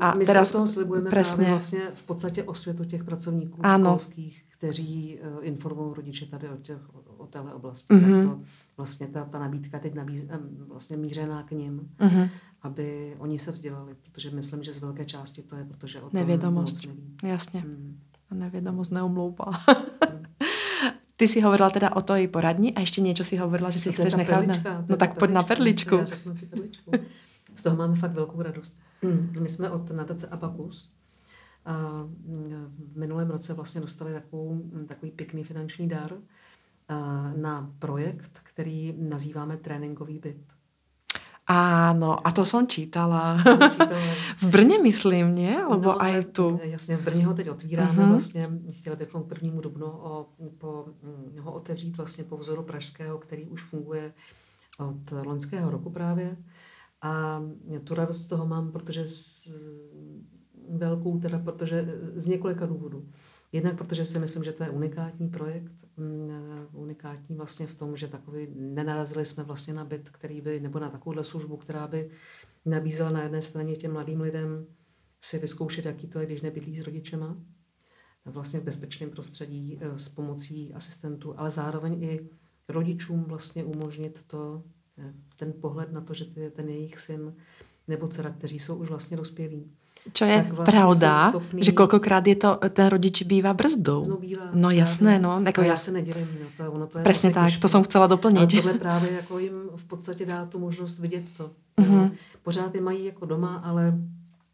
a My teraz, se toho slibujeme presne, právě vlastně v podstatě osvětu těch pracovníků ano. školských, kteří uh, informují rodiče tady o, těch, o, téhle oblasti. Mm-hmm. Tak to vlastně ta, ta nabídka teď nabíz, vlastně mířená k ním, mm-hmm. aby oni se vzdělali, protože myslím, že z velké části to je, protože o tom Nevědomost. neví. Jasně. Mm. A nevědomost neomlouvá. mm. <laughs> Ty si hovorila teda o i poradní a ještě něco si hovorila, že si chceš nechat. Na... No tak pojď na perličku. Já řeknu perličku. Z toho máme fakt velkou radost. Hmm, my jsme od nadace Abacus a v minulém roce vlastně dostali takovou, takový pěkný finanční dar na projekt, který nazýváme tréninkový byt. Áno, a to jsem čítala. <laughs> v Brně myslím, ne? Alebo no, aj tu. Jasně, v Brně ho teď otvíráme uh-huh. vlastně. Chtěli bychom k prvnímu dubnu o, po, ho otevřít vlastně po vzoru pražského, který už funguje od loňského roku právě. A tu radost z toho mám, protože s, velkou, teda protože z několika důvodů. Jednak protože si myslím, že to je unikátní projekt, mm, unikátní vlastně v tom, že takový, nenarazili jsme vlastně na byt, který by, nebo na takovouhle službu, která by nabízela na jedné straně těm mladým lidem si vyzkoušet, jaký to je, když nebydlí s rodičema, vlastně v bezpečném prostředí eh, s pomocí asistentů, ale zároveň i rodičům vlastně umožnit to, ten pohled na to, že ten jejich syn nebo dcera, kteří jsou už vlastně dospělí. Čo je vlastně pravda, schopný... že kolikrát je to, ten rodič bývá brzdou. No bývá. No jasné, no. Jako já se nedělím, no, to, ono to je Přesně tak, těžké. to jsem chcela doplnit. Ale tohle právě jako jim v podstatě dá tu možnost vidět to. Mm-hmm. Pořád je mají jako doma, ale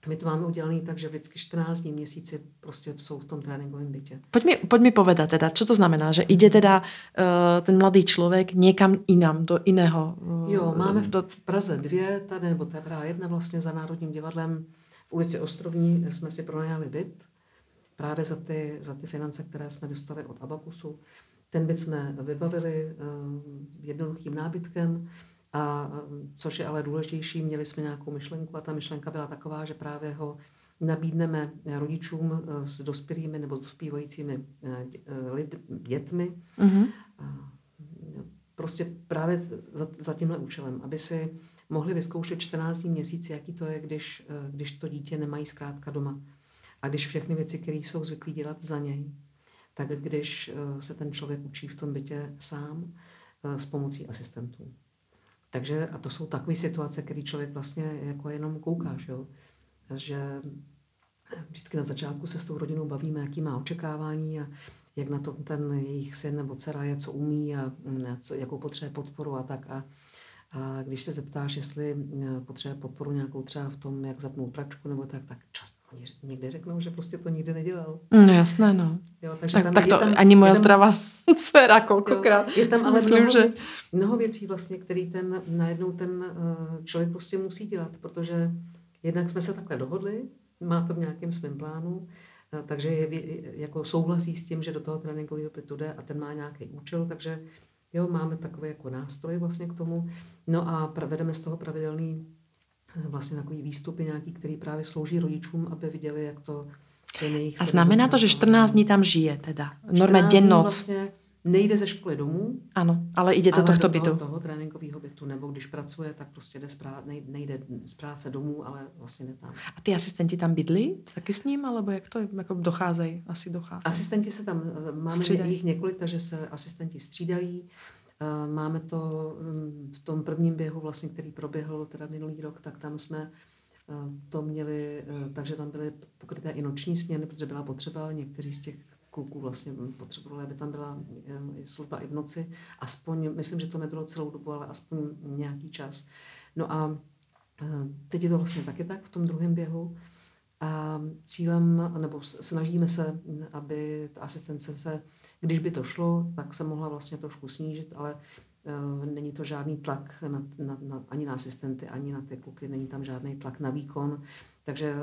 My to máme udělané tak, že vždycky 14 dní měsíci prostě jsou v tom tréninkovém bytě. Poď mi, poď mi povedať teda, čo to znamená, že ide teda uh, ten mladý člověk někam jinam, do jiného. Uh, jo, máme v, v Praze dvě, tady, nebo to je právě jedna vlastně za Národním divadlem v ulici Ostrovní jsme si pronajali byt právě za ty, za ty finance, které jsme dostali od Abakusu. Ten byt jsme vybavili uh, jednoduchým nábytkem, a což je ale důležitější, měli jsme nějakou myšlenku a ta myšlenka byla taková, že právě ho nabídneme rodičům eh, s dospělými nebo s dospívajícími eh, eh, lid, dětmi. Mm-hmm. Prostě právě za, za tímhle účelem, aby si mohli vyzkoušet 14 měsíc, jaký to je, když, když to dítě nemají zkrátka doma. A když všechny věci, které jsou zvyklí dělat za něj, tak když se ten člověk učí v tom bytě sám s pomocí asistentů. Takže a to jsou takové situace, které člověk vlastně jako jenom kouká, že, jo? že vždycky na začátku se s tou rodinou bavíme, jaký má očekávání a jak na to ten jejich syn nebo dcera je, co umí a co, jakou potřebuje podporu a tak. A, a když se zeptáš, jestli potřebuje podporu nějakou třeba v tom, jak zapnout pračku nebo tak, tak čas, Oni někdy řeknou, že prostě to nikdy nedělal. No jasné, no. Jo, takže tak, tam, tak to tam, ani moje tam, zdravá dcera kolikrát. Jo, je tam ale myslím, mnoho, že... věcí, mnoho věcí vlastně, který ten, najednou ten uh, člověk prostě musí dělat, protože jednak jsme se takhle dohodli, má to v nějakém svém plánu, uh, takže je, jako souhlasí s tím, že do toho tréninkového bytu jde a ten má nějaký účel, takže jo, máme takový jako nástroj vlastně k tomu. No a vedeme z toho pravidelný vlastně takový výstupy nějaký, který právě slouží rodičům, aby viděli, jak to ten jejich... A znamená to, že 14 dní tam žije teda? Norma den, noc. Vlastně nejde ze školy domů. Ano, ale jde do tohto bytu. Toho, toho tréninkového bytu, nebo když pracuje, tak prostě jde z prá- nejde z práce domů, ale vlastně ne tam. A ty asistenti tam bydlí taky s ním, alebo jak to jako docházejí? Asi docházejí. Asistenti se tam, eh, máme střídají. jich několik, takže se asistenti střídají. Eh, máme to mm, v tom prvním běhu, vlastně, který proběhl teda minulý rok, tak tam jsme eh, to měli, takže tam byly pokryté i noční směny, protože byla potřeba, někteří z těch kluků vlastně potřebovali, aby tam byla služba i v noci. Aspoň, myslím, že to nebylo celou dobu, ale aspoň nějaký čas. No a teď je to vlastně taky tak v tom druhém běhu. A cílem, nebo snažíme se, aby ta asistence se když by to šlo, tak se mohla vlastně trošku snížit, ale uh, není to žádný tlak na, na, na, ani na asistenty, ani na ty kluky, není tam žádný tlak na výkon. Takže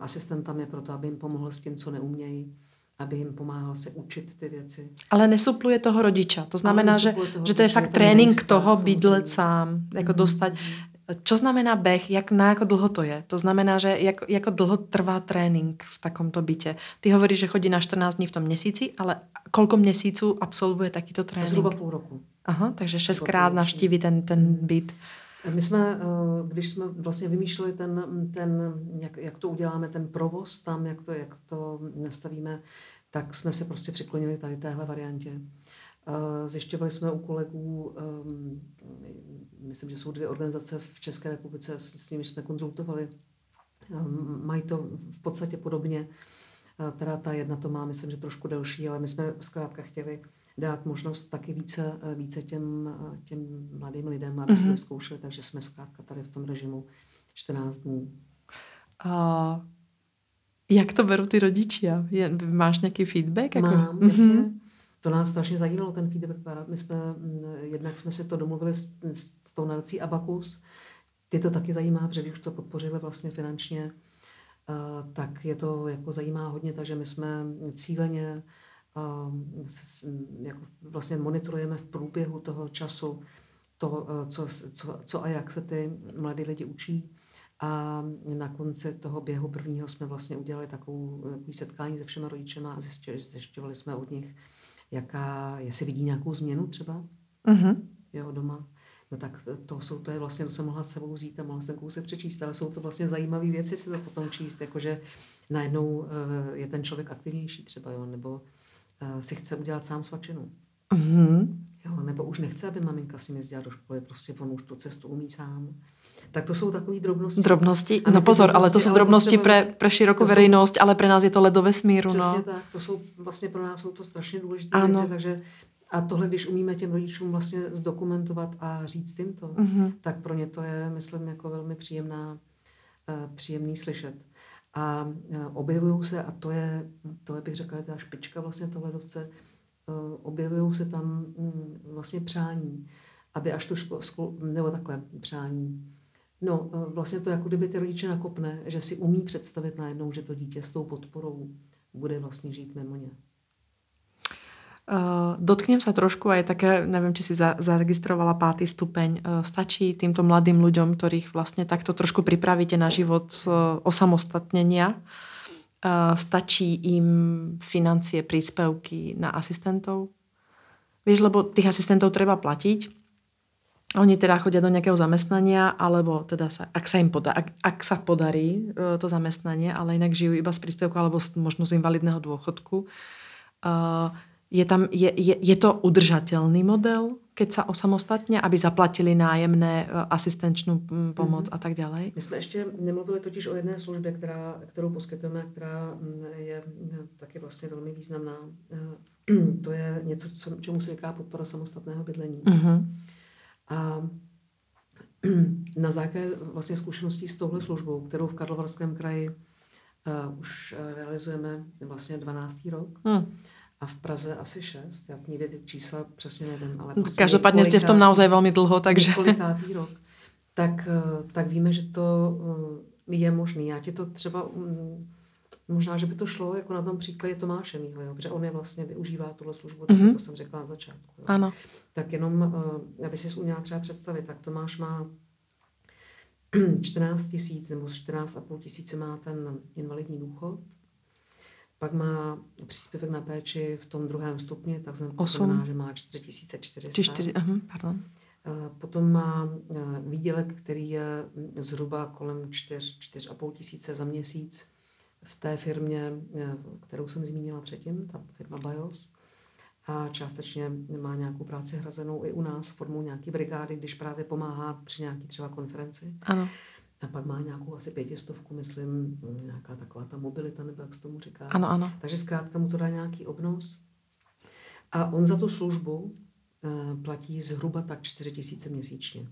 asistent tam je proto, aby jim pomohl s tím, co neumějí aby jim pomáhal se učit ty věci. Ale nesupluje toho rodiča. To znamená, že, že to je fakt trénink toho bydlet sám, jako mm-hmm. dostať. Čo znamená beh, jak, na jako dlho to je? To znamená, že jak, jako dlho trvá trénink v takomto bytě? Ty hovoríš, že chodí na 14 dní v tom měsíci, ale kolko měsíců absolvuje takýto trénink? Zhruba půl roku. Aha, takže šestkrát navštíví ten, ten mhm. byt. My jsme, eh, když jsme vlastně vymýšleli ten, ten jak, jak to uděláme, ten provoz tam, jak to, jak to nastavíme, tak jsme se prostě přiklonili tady téhle variantě. Eh, zjišťovali jsme u kolegů, ehm, myslím, že jsou dvě organizace v České republice, s nimi jsme konzultovali, mají to v podstatě podobně. Eh, teda ta jedna to má, myslím, že trošku delší, ale my jsme zkrátka chtěli dát možnost taky více, eh, více těm, těm mladým lidem, aby mm-hmm. si zkoušeli, takže jsme zkrátka tady v tom režimu 14 dní. A jak to berou ty rodiče? Máš nějaký feedback? Jako? Mám, mm-hmm. jasně to nás strašně zajímalo, ten feedback My jsme, mm, jednak jsme si to domluvili s, s tou nadací Abacus, ty to taky zajímá, protože když už to podpořili vlastně finančně, uh, tak je to jako zajímá hodně, takže my jsme cíleně jako vlastně monitorujeme v průběhu toho času to, uh, co, co, co a jak se ty mladí lidi učí. A na konci toho běhu prvního jsme vlastně udělali takovou, takový setkání se všema rodičema a zjišťovali jsme od nich, jaká, jestli vidí nějakou změnu třeba mm-hmm. jo, doma. No tak to jsou, to je vlastně, to jsem mohla s sebou vzít a mohla jsem kousek přečíst, ale jsou to vlastně zajímavé věci si to potom číst, jakože najednou uh, je ten člověk aktivnější třeba, jo, nebo si chce udělat sám svačinu. Mm-hmm. Jo, nebo už nechce, aby maminka si jezdila do školy, prostě on už tu cestu umí sám. Tak to jsou takové drobnosti. Drobnosti, no pozor, drobnosti, ale to jsou drobnosti pro pre širokou veřejnost, jsou, ale pro nás je to ledové smíru. Přesně no. tak, to jsou vlastně pro nás jsou to strašně důležité ano. věci, takže a tohle, když umíme těm rodičům vlastně zdokumentovat a říct jim to, mm-hmm. tak pro ně to je, myslím, jako velmi příjemná příjemný slyšet. A objevují se, a to je, to je bych řekla, ta špička vlastně toho ledovce, objevují se tam mm, vlastně přání, aby až tu školu, nebo takhle přání, No, vlastně to jako kdyby ty rodiče nakopne, že si umí představit najednou, že to dítě s tou podporou bude vlastně žít mimo ně. Uh, dotknem sa trošku aj také, neviem, či si za, zaregistrovala pátý stupeň. Uh, stačí týmto mladým ľuďom, ktorých vlastne takto trošku pripravíte na život uh, osamostatnenia, uh, stačí im financie, príspevky na asistentov? Vieš, lebo tých asistentov treba platiť. Oni teda chodia do nejakého zamestnania, alebo teda sa, ak, sa im poda, ak, ak sa podarí uh, to zamestnanie, ale inak žijú iba z príspevku alebo možno z invalidného dôchodku. Uh, je, tam, je, je, je to udržateľný model, keď sa osamostatně, aby zaplatili nájemné, e, asistenčnou pomoc mm-hmm. a tak dále? My jsme ještě nemluvili totiž o jedné službě, která, kterou poskytujeme, která je taky vlastně velmi významná. E, <clears throat> to je něco, co, čemu se říká podpora samostatného bydlení. Mm-hmm. A <clears throat> na základě vlastně zkušeností s touhle službou, kterou v Karlovarském kraji uh, už realizujeme vlastně 12. rok, mm a v Praze asi šest. Já někdy ty čísla přesně nevím. Ale prostě Každopádně jste v tom naozaj velmi dlouho, takže... Kolikátý rok. Tak, eh, tak víme, že to eh, je možný. Já ti to třeba, mm, možná, že by to šlo jako na tom příkladě Tomáše mýho, jo? protože on je vlastně využívá tuhle službu, mm-hmm. to jsem řekla na začátku. Jo? Ano. Tak jenom, eh, aby si uměla třeba představit, tak Tomáš má <clears throat> 14 tisíc nebo 14,5 tisíce má ten invalidní důchod pak má příspěvek na péči v tom druhém stupni, tak znamená, že má 4400. 4, uh, pardon. Eh, potom má eh, výdělek, který je zhruba kolem 4, 4,5 tisíce za měsíc v té firmě, eh, kterou jsem zmínila předtím, ta firma BIOS. A částečně má nějakou práci hrazenou i u nás formou nějaký brigády, když právě pomáhá při nějaký třeba konferenci. Ano. A pak má nějakou asi pětistovku, myslím, nějaká taková ta mobilita, nebo jak se tomu říká. Ano, ano. Takže zkrátka mu to dá nějaký obnos. A on za tu službu uh, platí zhruba tak 4 tisíce měsíčně.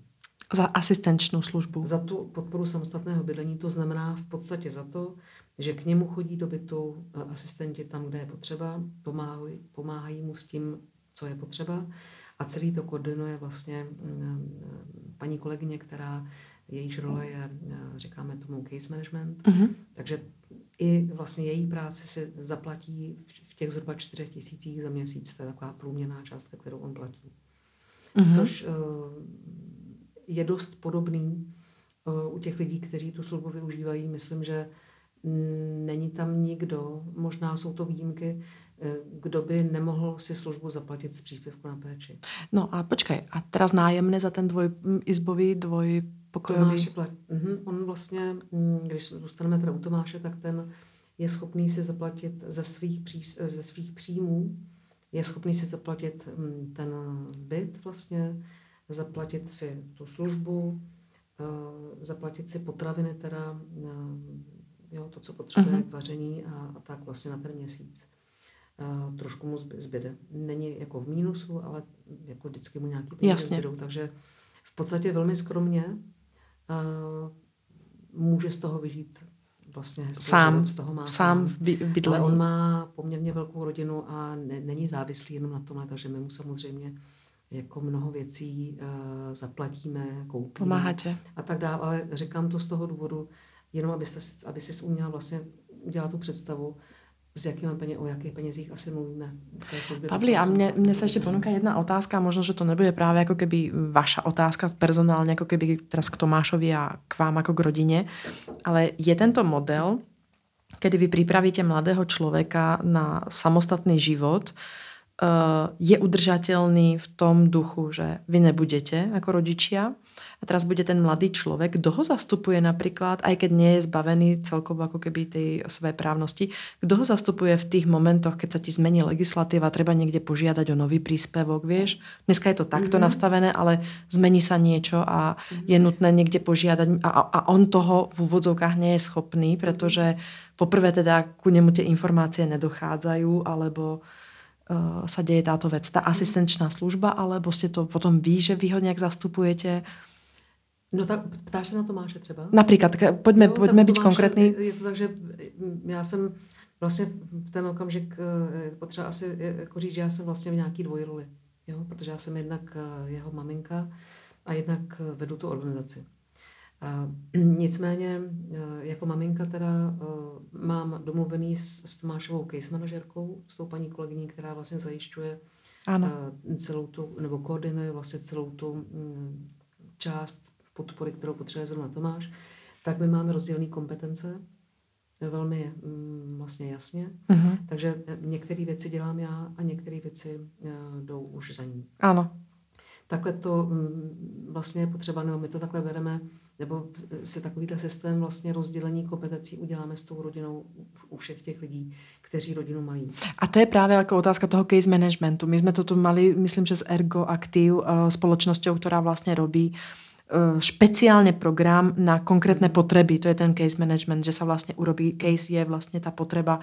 Za asistenčnou službu? Za tu podporu samostatného bydlení, to znamená v podstatě za to, že k němu chodí do bytu uh, asistenti tam, kde je potřeba, pomáhají, pomáhají mu s tím, co je potřeba a celý to koordinuje vlastně um, paní kolegyně, která jejíž role je, eh, říkáme tomu, case management, mm-hmm. takže i vlastně její práci se zaplatí v těch zhruba čtyřech tisících za měsíc. To je taková průměrná částka, kterou on platí. Mm-hmm. Což uh, je dost podobný uh, u těch lidí, kteří tu službu využívají. Myslím, že není tam nikdo, možná jsou to výjimky, kdo by nemohl si službu zaplatit z příspěvku na péči. No a počkej, a teraz nájemné za ten dvojizbový, dvoj pokojový. Tomáš plat... mm-hmm. On vlastně, mm, když zůstaneme teda u Tomáše, tak ten je schopný si zaplatit ze svých, pří, ze svých příjmů, je schopný si zaplatit mm, ten byt vlastně, zaplatit si tu službu, uh, zaplatit si potraviny teda, uh, jo, to, co potřebuje mm-hmm. k vaření a, a tak vlastně na ten měsíc. Uh, trošku mu zbyde. Není jako v mínusu, ale jako vždycky mu nějaký peníze zbydou, takže v podstatě velmi skromně může z toho vyžít vlastně hezký sám, život, z toho má sám v bydlení. Ale on má poměrně velkou rodinu a ne, není závislý jenom na tomhle, takže my mu samozřejmě jako mnoho věcí uh, zaplatíme, koupíme. Pomáháte. A tak dále, ale říkám to z toho důvodu, jenom abyste, aby si uměla vlastně udělat tu představu, s jakými peně, o jakých penězích asi mluvíme v té službě. Pavli, a mne, mne sa ešte ponúka jedna otázka, možno, že to nebude práve ako keby vaša otázka personálne, ako keby teraz k Tomášovi a k vám ako k rodine, ale je tento model, kedy vy pripravíte mladého človeka na samostatný život, uh, je udržateľný v tom duchu, že vy nebudete ako rodičia, a teraz bude ten mladý človek, kto ho zastupuje napríklad, aj keď nie je zbavený celkovo ako keby tej své právnosti, kto ho zastupuje v tých momentoch, keď sa ti zmení legislatíva, treba niekde požiadať o nový príspevok, vieš? Dneska je to takto mm-hmm. nastavené, ale zmení sa niečo a mm-hmm. je nutné niekde požiadať a, a on toho v úvodzovkách nie je schopný, pretože poprvé teda ku nemu tie informácie nedochádzajú, alebo uh, sa deje táto vec. Tá asistenčná služba, alebo ste to potom ví, že vy ho nejak zastupujete? No tak ptáš se na Tomáše třeba? Například, pojďme, jo, pojďme být konkrétní. Je, je to tak, že já jsem vlastně v ten okamžik eh, potřeba asi jako říct, že já jsem vlastně v nějaký dvojroli. Jo? Protože já jsem jednak eh, jeho maminka a jednak eh, vedu tu organizaci. A nicméně jako maminka teda mám domluvený s, s Tomášovou case manažerkou, s tou paní kolegyní, která vlastně zajišťuje ano. celou tu, nebo koordinuje vlastně celou tu mm, část podpory, kterou potřebuje zrovna Tomáš, tak my máme rozdělené kompetence velmi mm, vlastně jasně. Uh-huh. Takže eh, některé věci dělám já a některé věci uh, jdou už za ní. Ano. Takhle to um, vlastně je potřeba, nebo my to takhle bereme, nebo si takovýhle systém vlastně rozdělení kompetencí uděláme s tou rodinou u všech těch lidí, kteří rodinu mají. A to je právě jako otázka toho case managementu. My jsme to tu mali, myslím, že z Ergo Active, společnosťou, která vlastně robí uh, Eh, špeciálne program na konkrétne potreby. To je ten case management, že sa vlastne urobí, case je vlastne tá potreba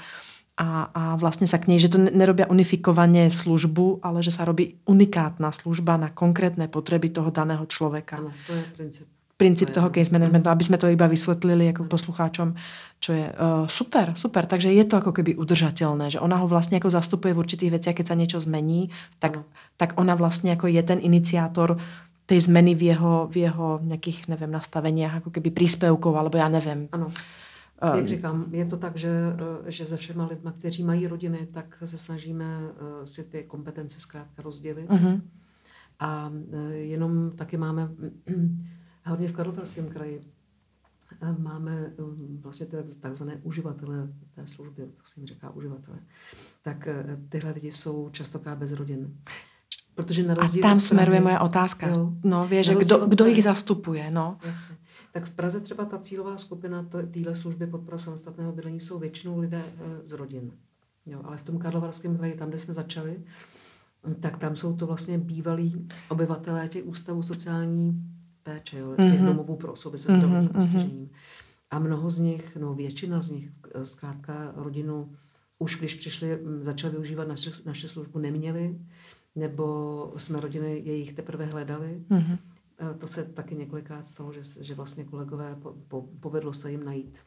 a, a vlastne sa k nej, že to nerobia unifikovanie službu, ale že sa robí unikátna služba na konkrétne potreby toho daného človeka. Ano, to je princíp. Princíp toho case managementu, aby sme to iba vysvetlili jako poslucháčom, čo je uh, super, super. Takže je to ako keby udržateľné, že ona ho vlastne ako zastupuje v určitých veciach, keď sa niečo zmení, tak, tak ona vlastne ako je ten iniciátor tej zmeny v jeho, v jeho nějakých, nevím, nastaveniach, jako keby příspěvkov, alebo já nevím. Ano. Jak ehm. říkám, je to tak, že, eh, že se všema lidma, kteří mají rodiny, tak se snažíme eh, si ty kompetence zkrátka rozdělit. Uh-huh. A eh, jenom taky máme, <clears throat> hlavně v Karlovarském kraji, máme vlastně takzvané uživatele té služby, to se jim říká uživatele, tak tyhle lidi jsou častokrát bez rodin. Protože na rozdíl A tam smeruje moje otázka. Jo. No, víš, že kdo, kdo jich zastupuje, no. Jasně. Tak v Praze třeba ta cílová skupina téhle služby podpora samostatného bydlení jsou většinou lidé e, z rodin. Jo, ale v tom Karlovarském kraji, tam, kde jsme začali, tak tam jsou to vlastně bývalí obyvatelé těch ústavů sociální péče, jo, těch mm-hmm. domovů pro osoby se zdravotním mm-hmm. postižením. A mnoho z nich, no většina z nich, eh, zkrátka rodinu už když přišli, začali využívat naše, naše službu, neměli nebo jsme rodiny jejich teprve hledali. Mm-hmm. To se taky několikrát stalo, že, že vlastně kolegové po, po, povedlo se jim najít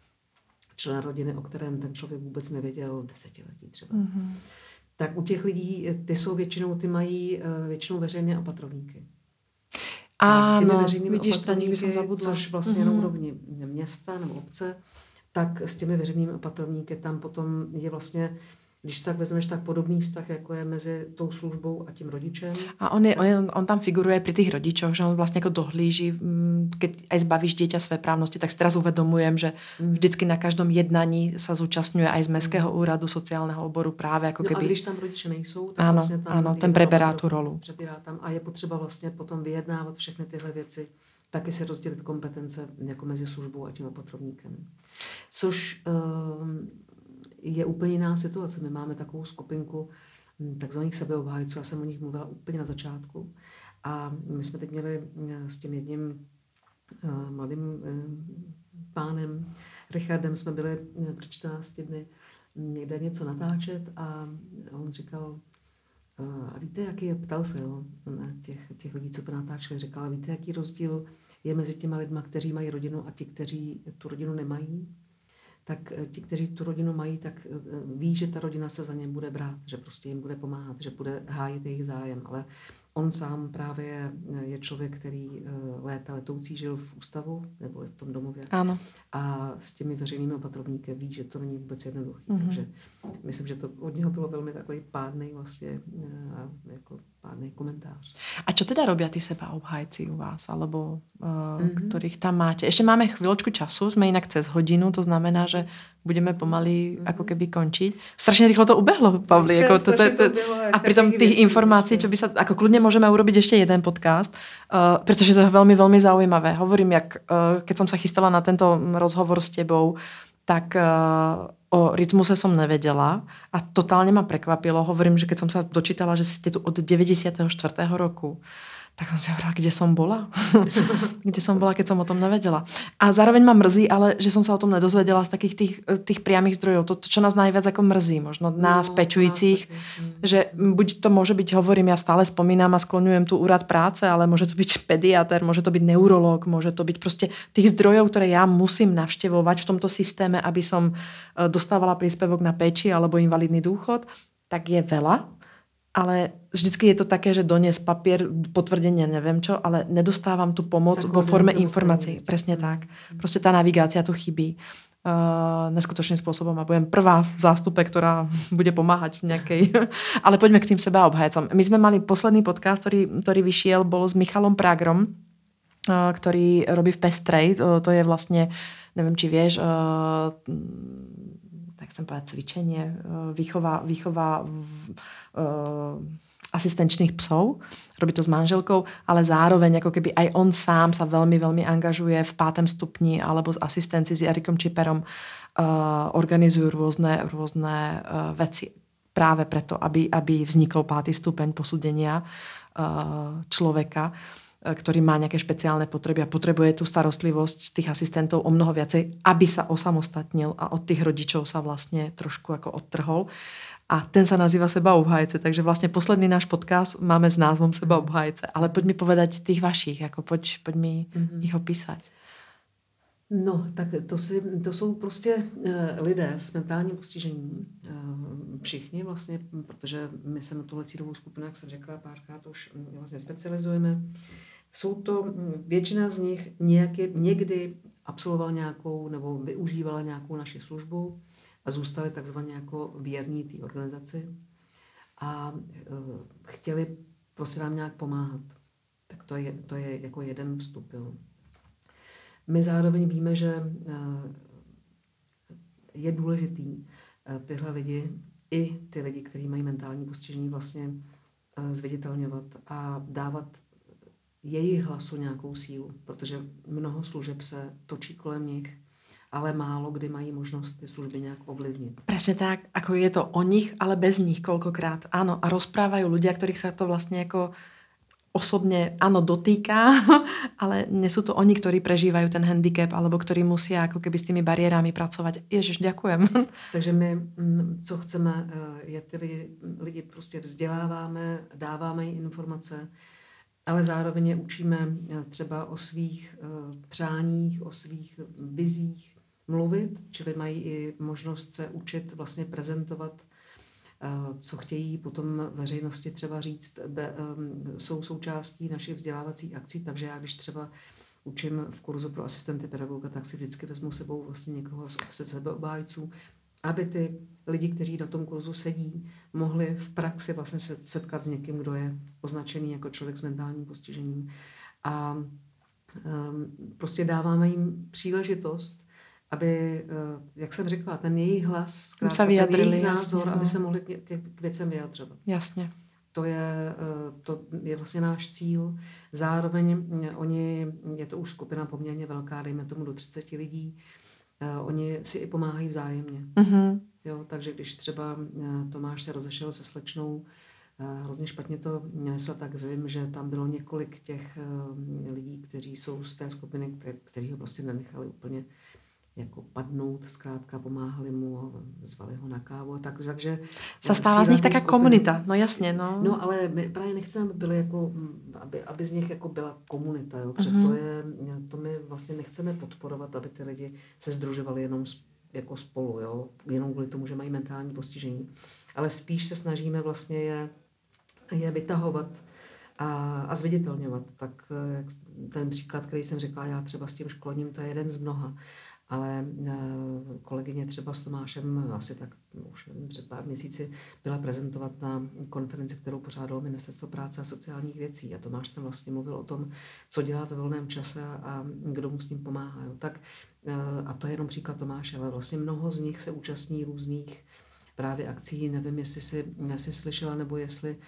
člena rodiny, o kterém ten člověk vůbec nevěděl desetiletí třeba. Mm-hmm. Tak u těch lidí, ty jsou většinou, ty mají eh, většinou veřejné opatrovníky. A s těmi veřejnými vidíš, opatrovníky, což vlastně mm-hmm. na úrovni města nebo obce, tak s těmi veřejnými opatrovníky tam potom je vlastně když tak vezmeš, tak podobný vztah, jako je mezi tou službou a tím rodičem. A on, je, on, on tam figuruje pri tých rodičoch, že on vlastně jako dohlíží, mm, keď aj zbavíš dieťa své právnosti, tak si teraz uvedomujem, že mm. vždycky na každom jednaní sa zúčastňuje aj z Mestského úradu sociálneho oboru právě jako keby... No a když tam rodiče nejsou, tak ano, vlastně tam... Ano, ten preberá tu rolu. Přebírá tam a je potřeba vlastně potom vyjednávat všechny tyhle věci taky si rozdělit kompetence jako mezi službou a tím opatrovníkem. Což um, je úplně jiná situace. My máme takovou skupinku hm, takzvaných sebeobhájců, já jsem o nich mluvila úplně na začátku. A my jsme teď měli hm, s tím jedním uh, mladým uh, pánem Richardem, jsme byli uh, před 14 dny někde něco natáčet a on říkal, uh, a víte, jaký je, ptal se, jo, těch, těch lidí, co to natáčeli, říkal, a víte, jaký rozdíl je mezi těma lidma, kteří mají rodinu a ti, kteří tu rodinu nemají? Tak eh, ti, kteří tu rodinu mají, tak eh, ví, že ta rodina se za ně bude brát, že prostě jim bude pomáhat, že bude hájit jejich zájem. Ale on sám právě eh, je člověk, který léta letoucí žil v ústavu nebo v tom domově. Ano. A s těmi veřejnými opatrovníky ví, že to není vůbec jednoduché. Mm-hmm. Takže myslím, že to od něho bylo velmi takový pádný vlastně jako pádný komentář. A čo teda robia tí seba obhajci u vás, alebo uh, mm-hmm. ktorých tam máte? Ešte máme chvíľočku času, sme inak cez hodinu, to znamená, že budeme pomaly mm-hmm. ako keby končiť. Strašne rýchlo to ubehlo, Pavli. <laughs> Jako to, to, to, to, a pritom tých informácií, čo by sa, ako kľudne môžeme urobiť ešte jeden podcast, uh, pretože to je veľmi, veľmi zaujímavé. Hovorím, jak, uh, keď som sa chystala na tento rozhovor s tebou, tak uh, o rytmuse som nevedela a totálne ma prekvapilo. Hovorím, že keď som sa dočítala, že ste tu od 94. roku, tak som si hovorila, kde som bola? <laughs> kde som bola, keď som o tom nevedela. A zároveň ma mrzí, ale že som sa o tom nedozvedela z takých tých, tých priamých zdrojov. To, čo nás najviac ako mrzí, možno nás no, pečujúcich, nás že buď to môže byť, hovorím, ja stále spomínam a skloňujem tu úrad práce, ale môže to byť pediatr, môže to byť neurolog, môže to byť proste tých zdrojov, ktoré ja musím navštevovať v tomto systéme, aby som e, dostávala príspevok na peči alebo invalidný dôchod, tak je veľa ale vždycky je to také, že donies papier, potvrdenie, neviem čo, ale nedostávam tu pomoc vo forme informácií. Presne mm. tak. Proste tá navigácia tu chybí. Uh, neskutočným spôsobom a budem prvá <laughs> v zástupe, ktorá bude pomáhať v nejakej... <laughs> ale poďme k tým seba obhajcom. My sme mali posledný podcast, ktorý, ktorý vyšiel, bol s Michalom Prágrom, uh, ktorý robí v Pestrej. To, to je vlastne, neviem, či vieš, uh, tak chcem povedať, cvičenie, výchova, výchova uh, asistenčných psov, robí to s manželkou, ale zároveň ako keby aj on sám sa veľmi, veľmi angažuje v pátem stupni alebo s asistenci s Jarikom Čiperom uh, organizujú rôzne, rôzne uh, veci práve preto, aby, aby vznikol pátý stupeň posúdenia uh, človeka ktorý má nejaké špeciálne potreby a potrebuje tú starostlivosť tých asistentov o mnoho viacej, aby sa osamostatnil a od tých rodičov sa vlastne trošku ako odtrhol. A ten sa nazýva Seba obhajce, takže vlastne posledný náš podcast máme s názvom Seba obhajce. Ale poď mi povedať tých vašich, jako poď, poď mi mm-hmm. ich opísať. No, tak to, si, to jsou prostě uh, lidé s mentálním postižením. Uh, všichni vlastně, protože my se na tuhle cílovou skupinu, jak jsem řekla párkrát, už vlastně specializujeme. Jsou to, hm, většina z nich nějaký, někdy absolvoval nějakou nebo využívala nějakou naši službu a zůstali takzvaně jako věrní té organizaci a uh, chtěli prostě nám nějak pomáhat. Tak to je, to je jako jeden vstup. Jo. My zároveň víme, že uh, je důležitý uh, tyhle lidi, i ty lidi, kteří mají mentální postižení, vlastně uh, zviditelňovat a dávat jejich hlasu nějakou sílu, protože mnoho služeb se točí kolem nich ale málo kdy mají možnost ty služby nějak ovlivnit. Presne tak, ako je to o nich, ale bez nich koľkokrát. Áno, a rozprávajú ľudia, ktorých sa to vlastne ako osobne áno dotýka, <laughs> ale nie sú to oni, ktorí prežívajú ten handicap alebo ktorí musia ako keby s tými bariérami pracovať. Ježiš, ďakujem. <laughs> Takže my, mm, co chceme, eh, je tedy lidi prostě vzděláváme, dáváme jim informace, ale zároveň je učíme eh, třeba o svých eh, přáních, o svých vizích, mluvit, čili mají i možnost se učit vlastně prezentovat, co chtějí potom veřejnosti třeba říct, be, jsou součástí našich vzdělávacích akcí, takže já když třeba učím v kurzu pro asistenty pedagoga, tak si vždycky vezmu sebou vlastně někoho z sebeobájců, aby ty lidi, kteří na tom kurzu sedí, mohli v praxi vlastně se setkat s někým, kdo je označený jako člověk s mentálním postižením. A um, prostě dáváme jim příležitost aby, eh, jak jsem řekla, ten jejich hlas, zkrátka, ten jejich názor, jasně, aby no. se mohli k, k, k věcem vyjadřovat. Jasně. To je, eh, to je vlastně náš cíl. Zároveň mm, oni, je to už skupina poměrně velká, dejme tomu do 30 lidí, eh, oni si i pomáhají vzájemně. Mm-hmm. Jo, takže když třeba Tomáš se rozešel se slečnou, hrozně špatně to nesl, tak vím, že tam bylo několik těch lidí, kteří jsou z té skupiny, který ho prostě nenechali úplně jako padnout, zkrátka pomáhali mu, zvali ho na kávu a tak, takže... Se stává z nich taká komunita, no jasně, no. No ale my právě nechceme, aby byly jako, aby, aby z nich jako byla komunita, jo, protože mm-hmm. to je, to my vlastně nechceme podporovat, aby ty lidi se združovali jenom jako spolu, jo, jenom kvůli tomu, že mají mentální postižení, ale spíš se snažíme vlastně je, je vytahovat a, a zviditelňovat. Tak eh, ten příklad, který jsem řekla, já třeba s tím školením, to je jeden z mnoha ale eh, kolegyně třeba s Tomášem asi tak už nevím, před pár měsíci byla prezentovat na konferenci, kterou pořádalo Ministerstvo práce a sociálních věcí a Tomáš tam vlastně mluvil o tom, co dělá ve volném čase a kdo mu s tím pomáhá. Jo. Tak, eh, a to je jenom příklad Tomáše, ale vlastně mnoho z nich se účastní různých právě akcí, nevím, jestli si, jestli slyšela nebo jestli hm,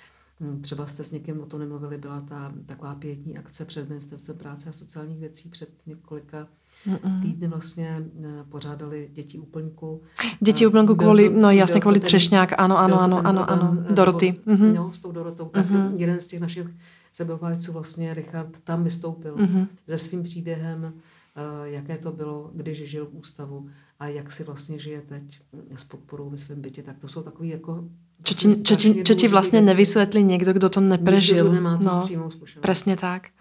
Třeba jste s někým o tom nemluvili, byla ta taková pětní akce před Ministerstvem práce a sociálních věcí před několika Mm-mm. týdny vlastně eh, pořádali děti úplňku. Děti úplňku kvůli, to, no jasně, kvůli Třešňák, ano, ano, ano, ano, ano, Doroty. Mm-hmm. No, s tou Dorotou, tak mm-hmm. jeden z těch našich sebeobhájců vlastně Richard tam vystoupil mm-hmm. se svým příběhem, jaké to bylo, když žil v ústavu a jak si vlastně žije teď s podporou ve svém bytě. Tak to jsou takový jako Čo ti, čo, ti, čo ti vlastne nevysvetlí niekto, kto to neprežil. Nikto, nemá no. Presne tak.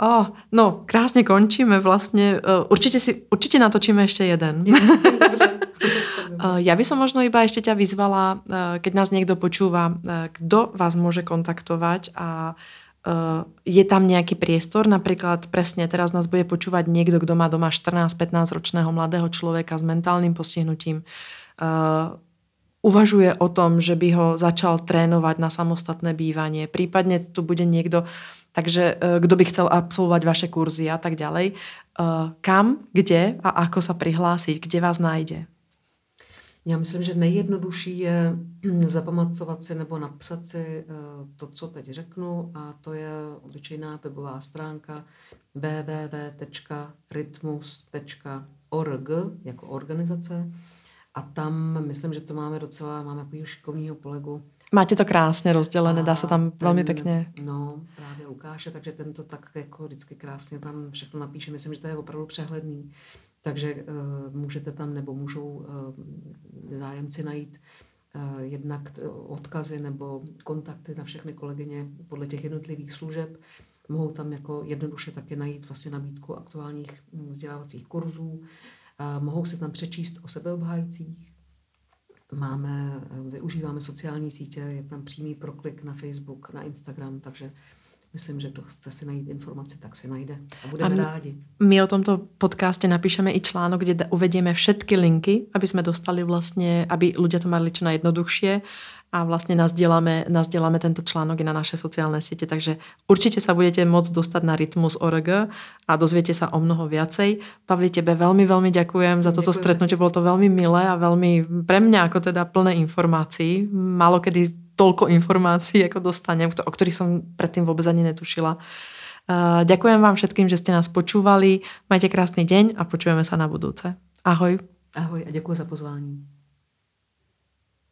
Oh, no, krásne končíme vlastne. Uh, určite, si, určite natočíme ešte jeden. ja by som možno iba ešte ťa vyzvala, keď nás niekto počúva, kto vás môže kontaktovať a je tam nejaký priestor, napríklad presne teraz nás bude počúvať niekto, kto má doma 14-15 ročného mladého človeka s mentálnym postihnutím. Uvažuje o tom, že by ho začal trénovať na samostatné bývanie. Prípadne tu bude niekto, takže e, kto by chcel absolvovať vaše kurzy a tak ďalej. E, kam, kde a ako sa prihlásiť, kde vás nájde? Já myslím, že nejjednodušší je zapamatovat si nebo napsat si e, to, co teď řeknu a to je obyčejná webová stránka www.rytmus.org jako organizace a tam myslím, že to máme docela, máme takový šikovního kolegu. Máte to krásně rozdělené, dá se tam ten, velmi pěkně. No, právě Lukáše, takže ten to tak jako vždycky krásně tam všechno napíše. Myslím, že to je opravdu přehledný. Takže uh, můžete tam, nebo můžou uh, zájemci najít uh, jednak odkazy nebo kontakty na všechny kolegyně podle těch jednotlivých služeb. Mohou tam jako jednoduše také najít vlastně nabídku aktuálních hm, vzdělávacích kurzů mohou se tam přečíst o sebeobhájcích. Máme, využíváme sociální sítě, je tam přímý proklik na Facebook, na Instagram, takže myslím, že kdo chce si najít informace, tak si najde a budeme a my, rádi. My o tomto podcaste napíšeme i článok, kde uvedieme všetky linky, aby jsme dostali vlastně, aby ľudia to mali čo najjednoduchšie a vlastne nazdielame, nazdielame tento článok i na naše sociálne siete, takže určite sa budete môcť dostať na Rytmus.org a dozviete sa o mnoho viacej. Pavli, tebe veľmi, veľmi ďakujem za toto stretnutie, bolo to veľmi milé a veľmi pre mňa ako teda plné informácií. Málo kedy toľko informácií, ako dostanem, o ktorých som predtým vôbec ani netušila. Ďakujem vám všetkým, že ste nás počúvali. Majte krásny deň a počujeme sa na budúce. Ahoj. Ahoj a děkuji za pozvání.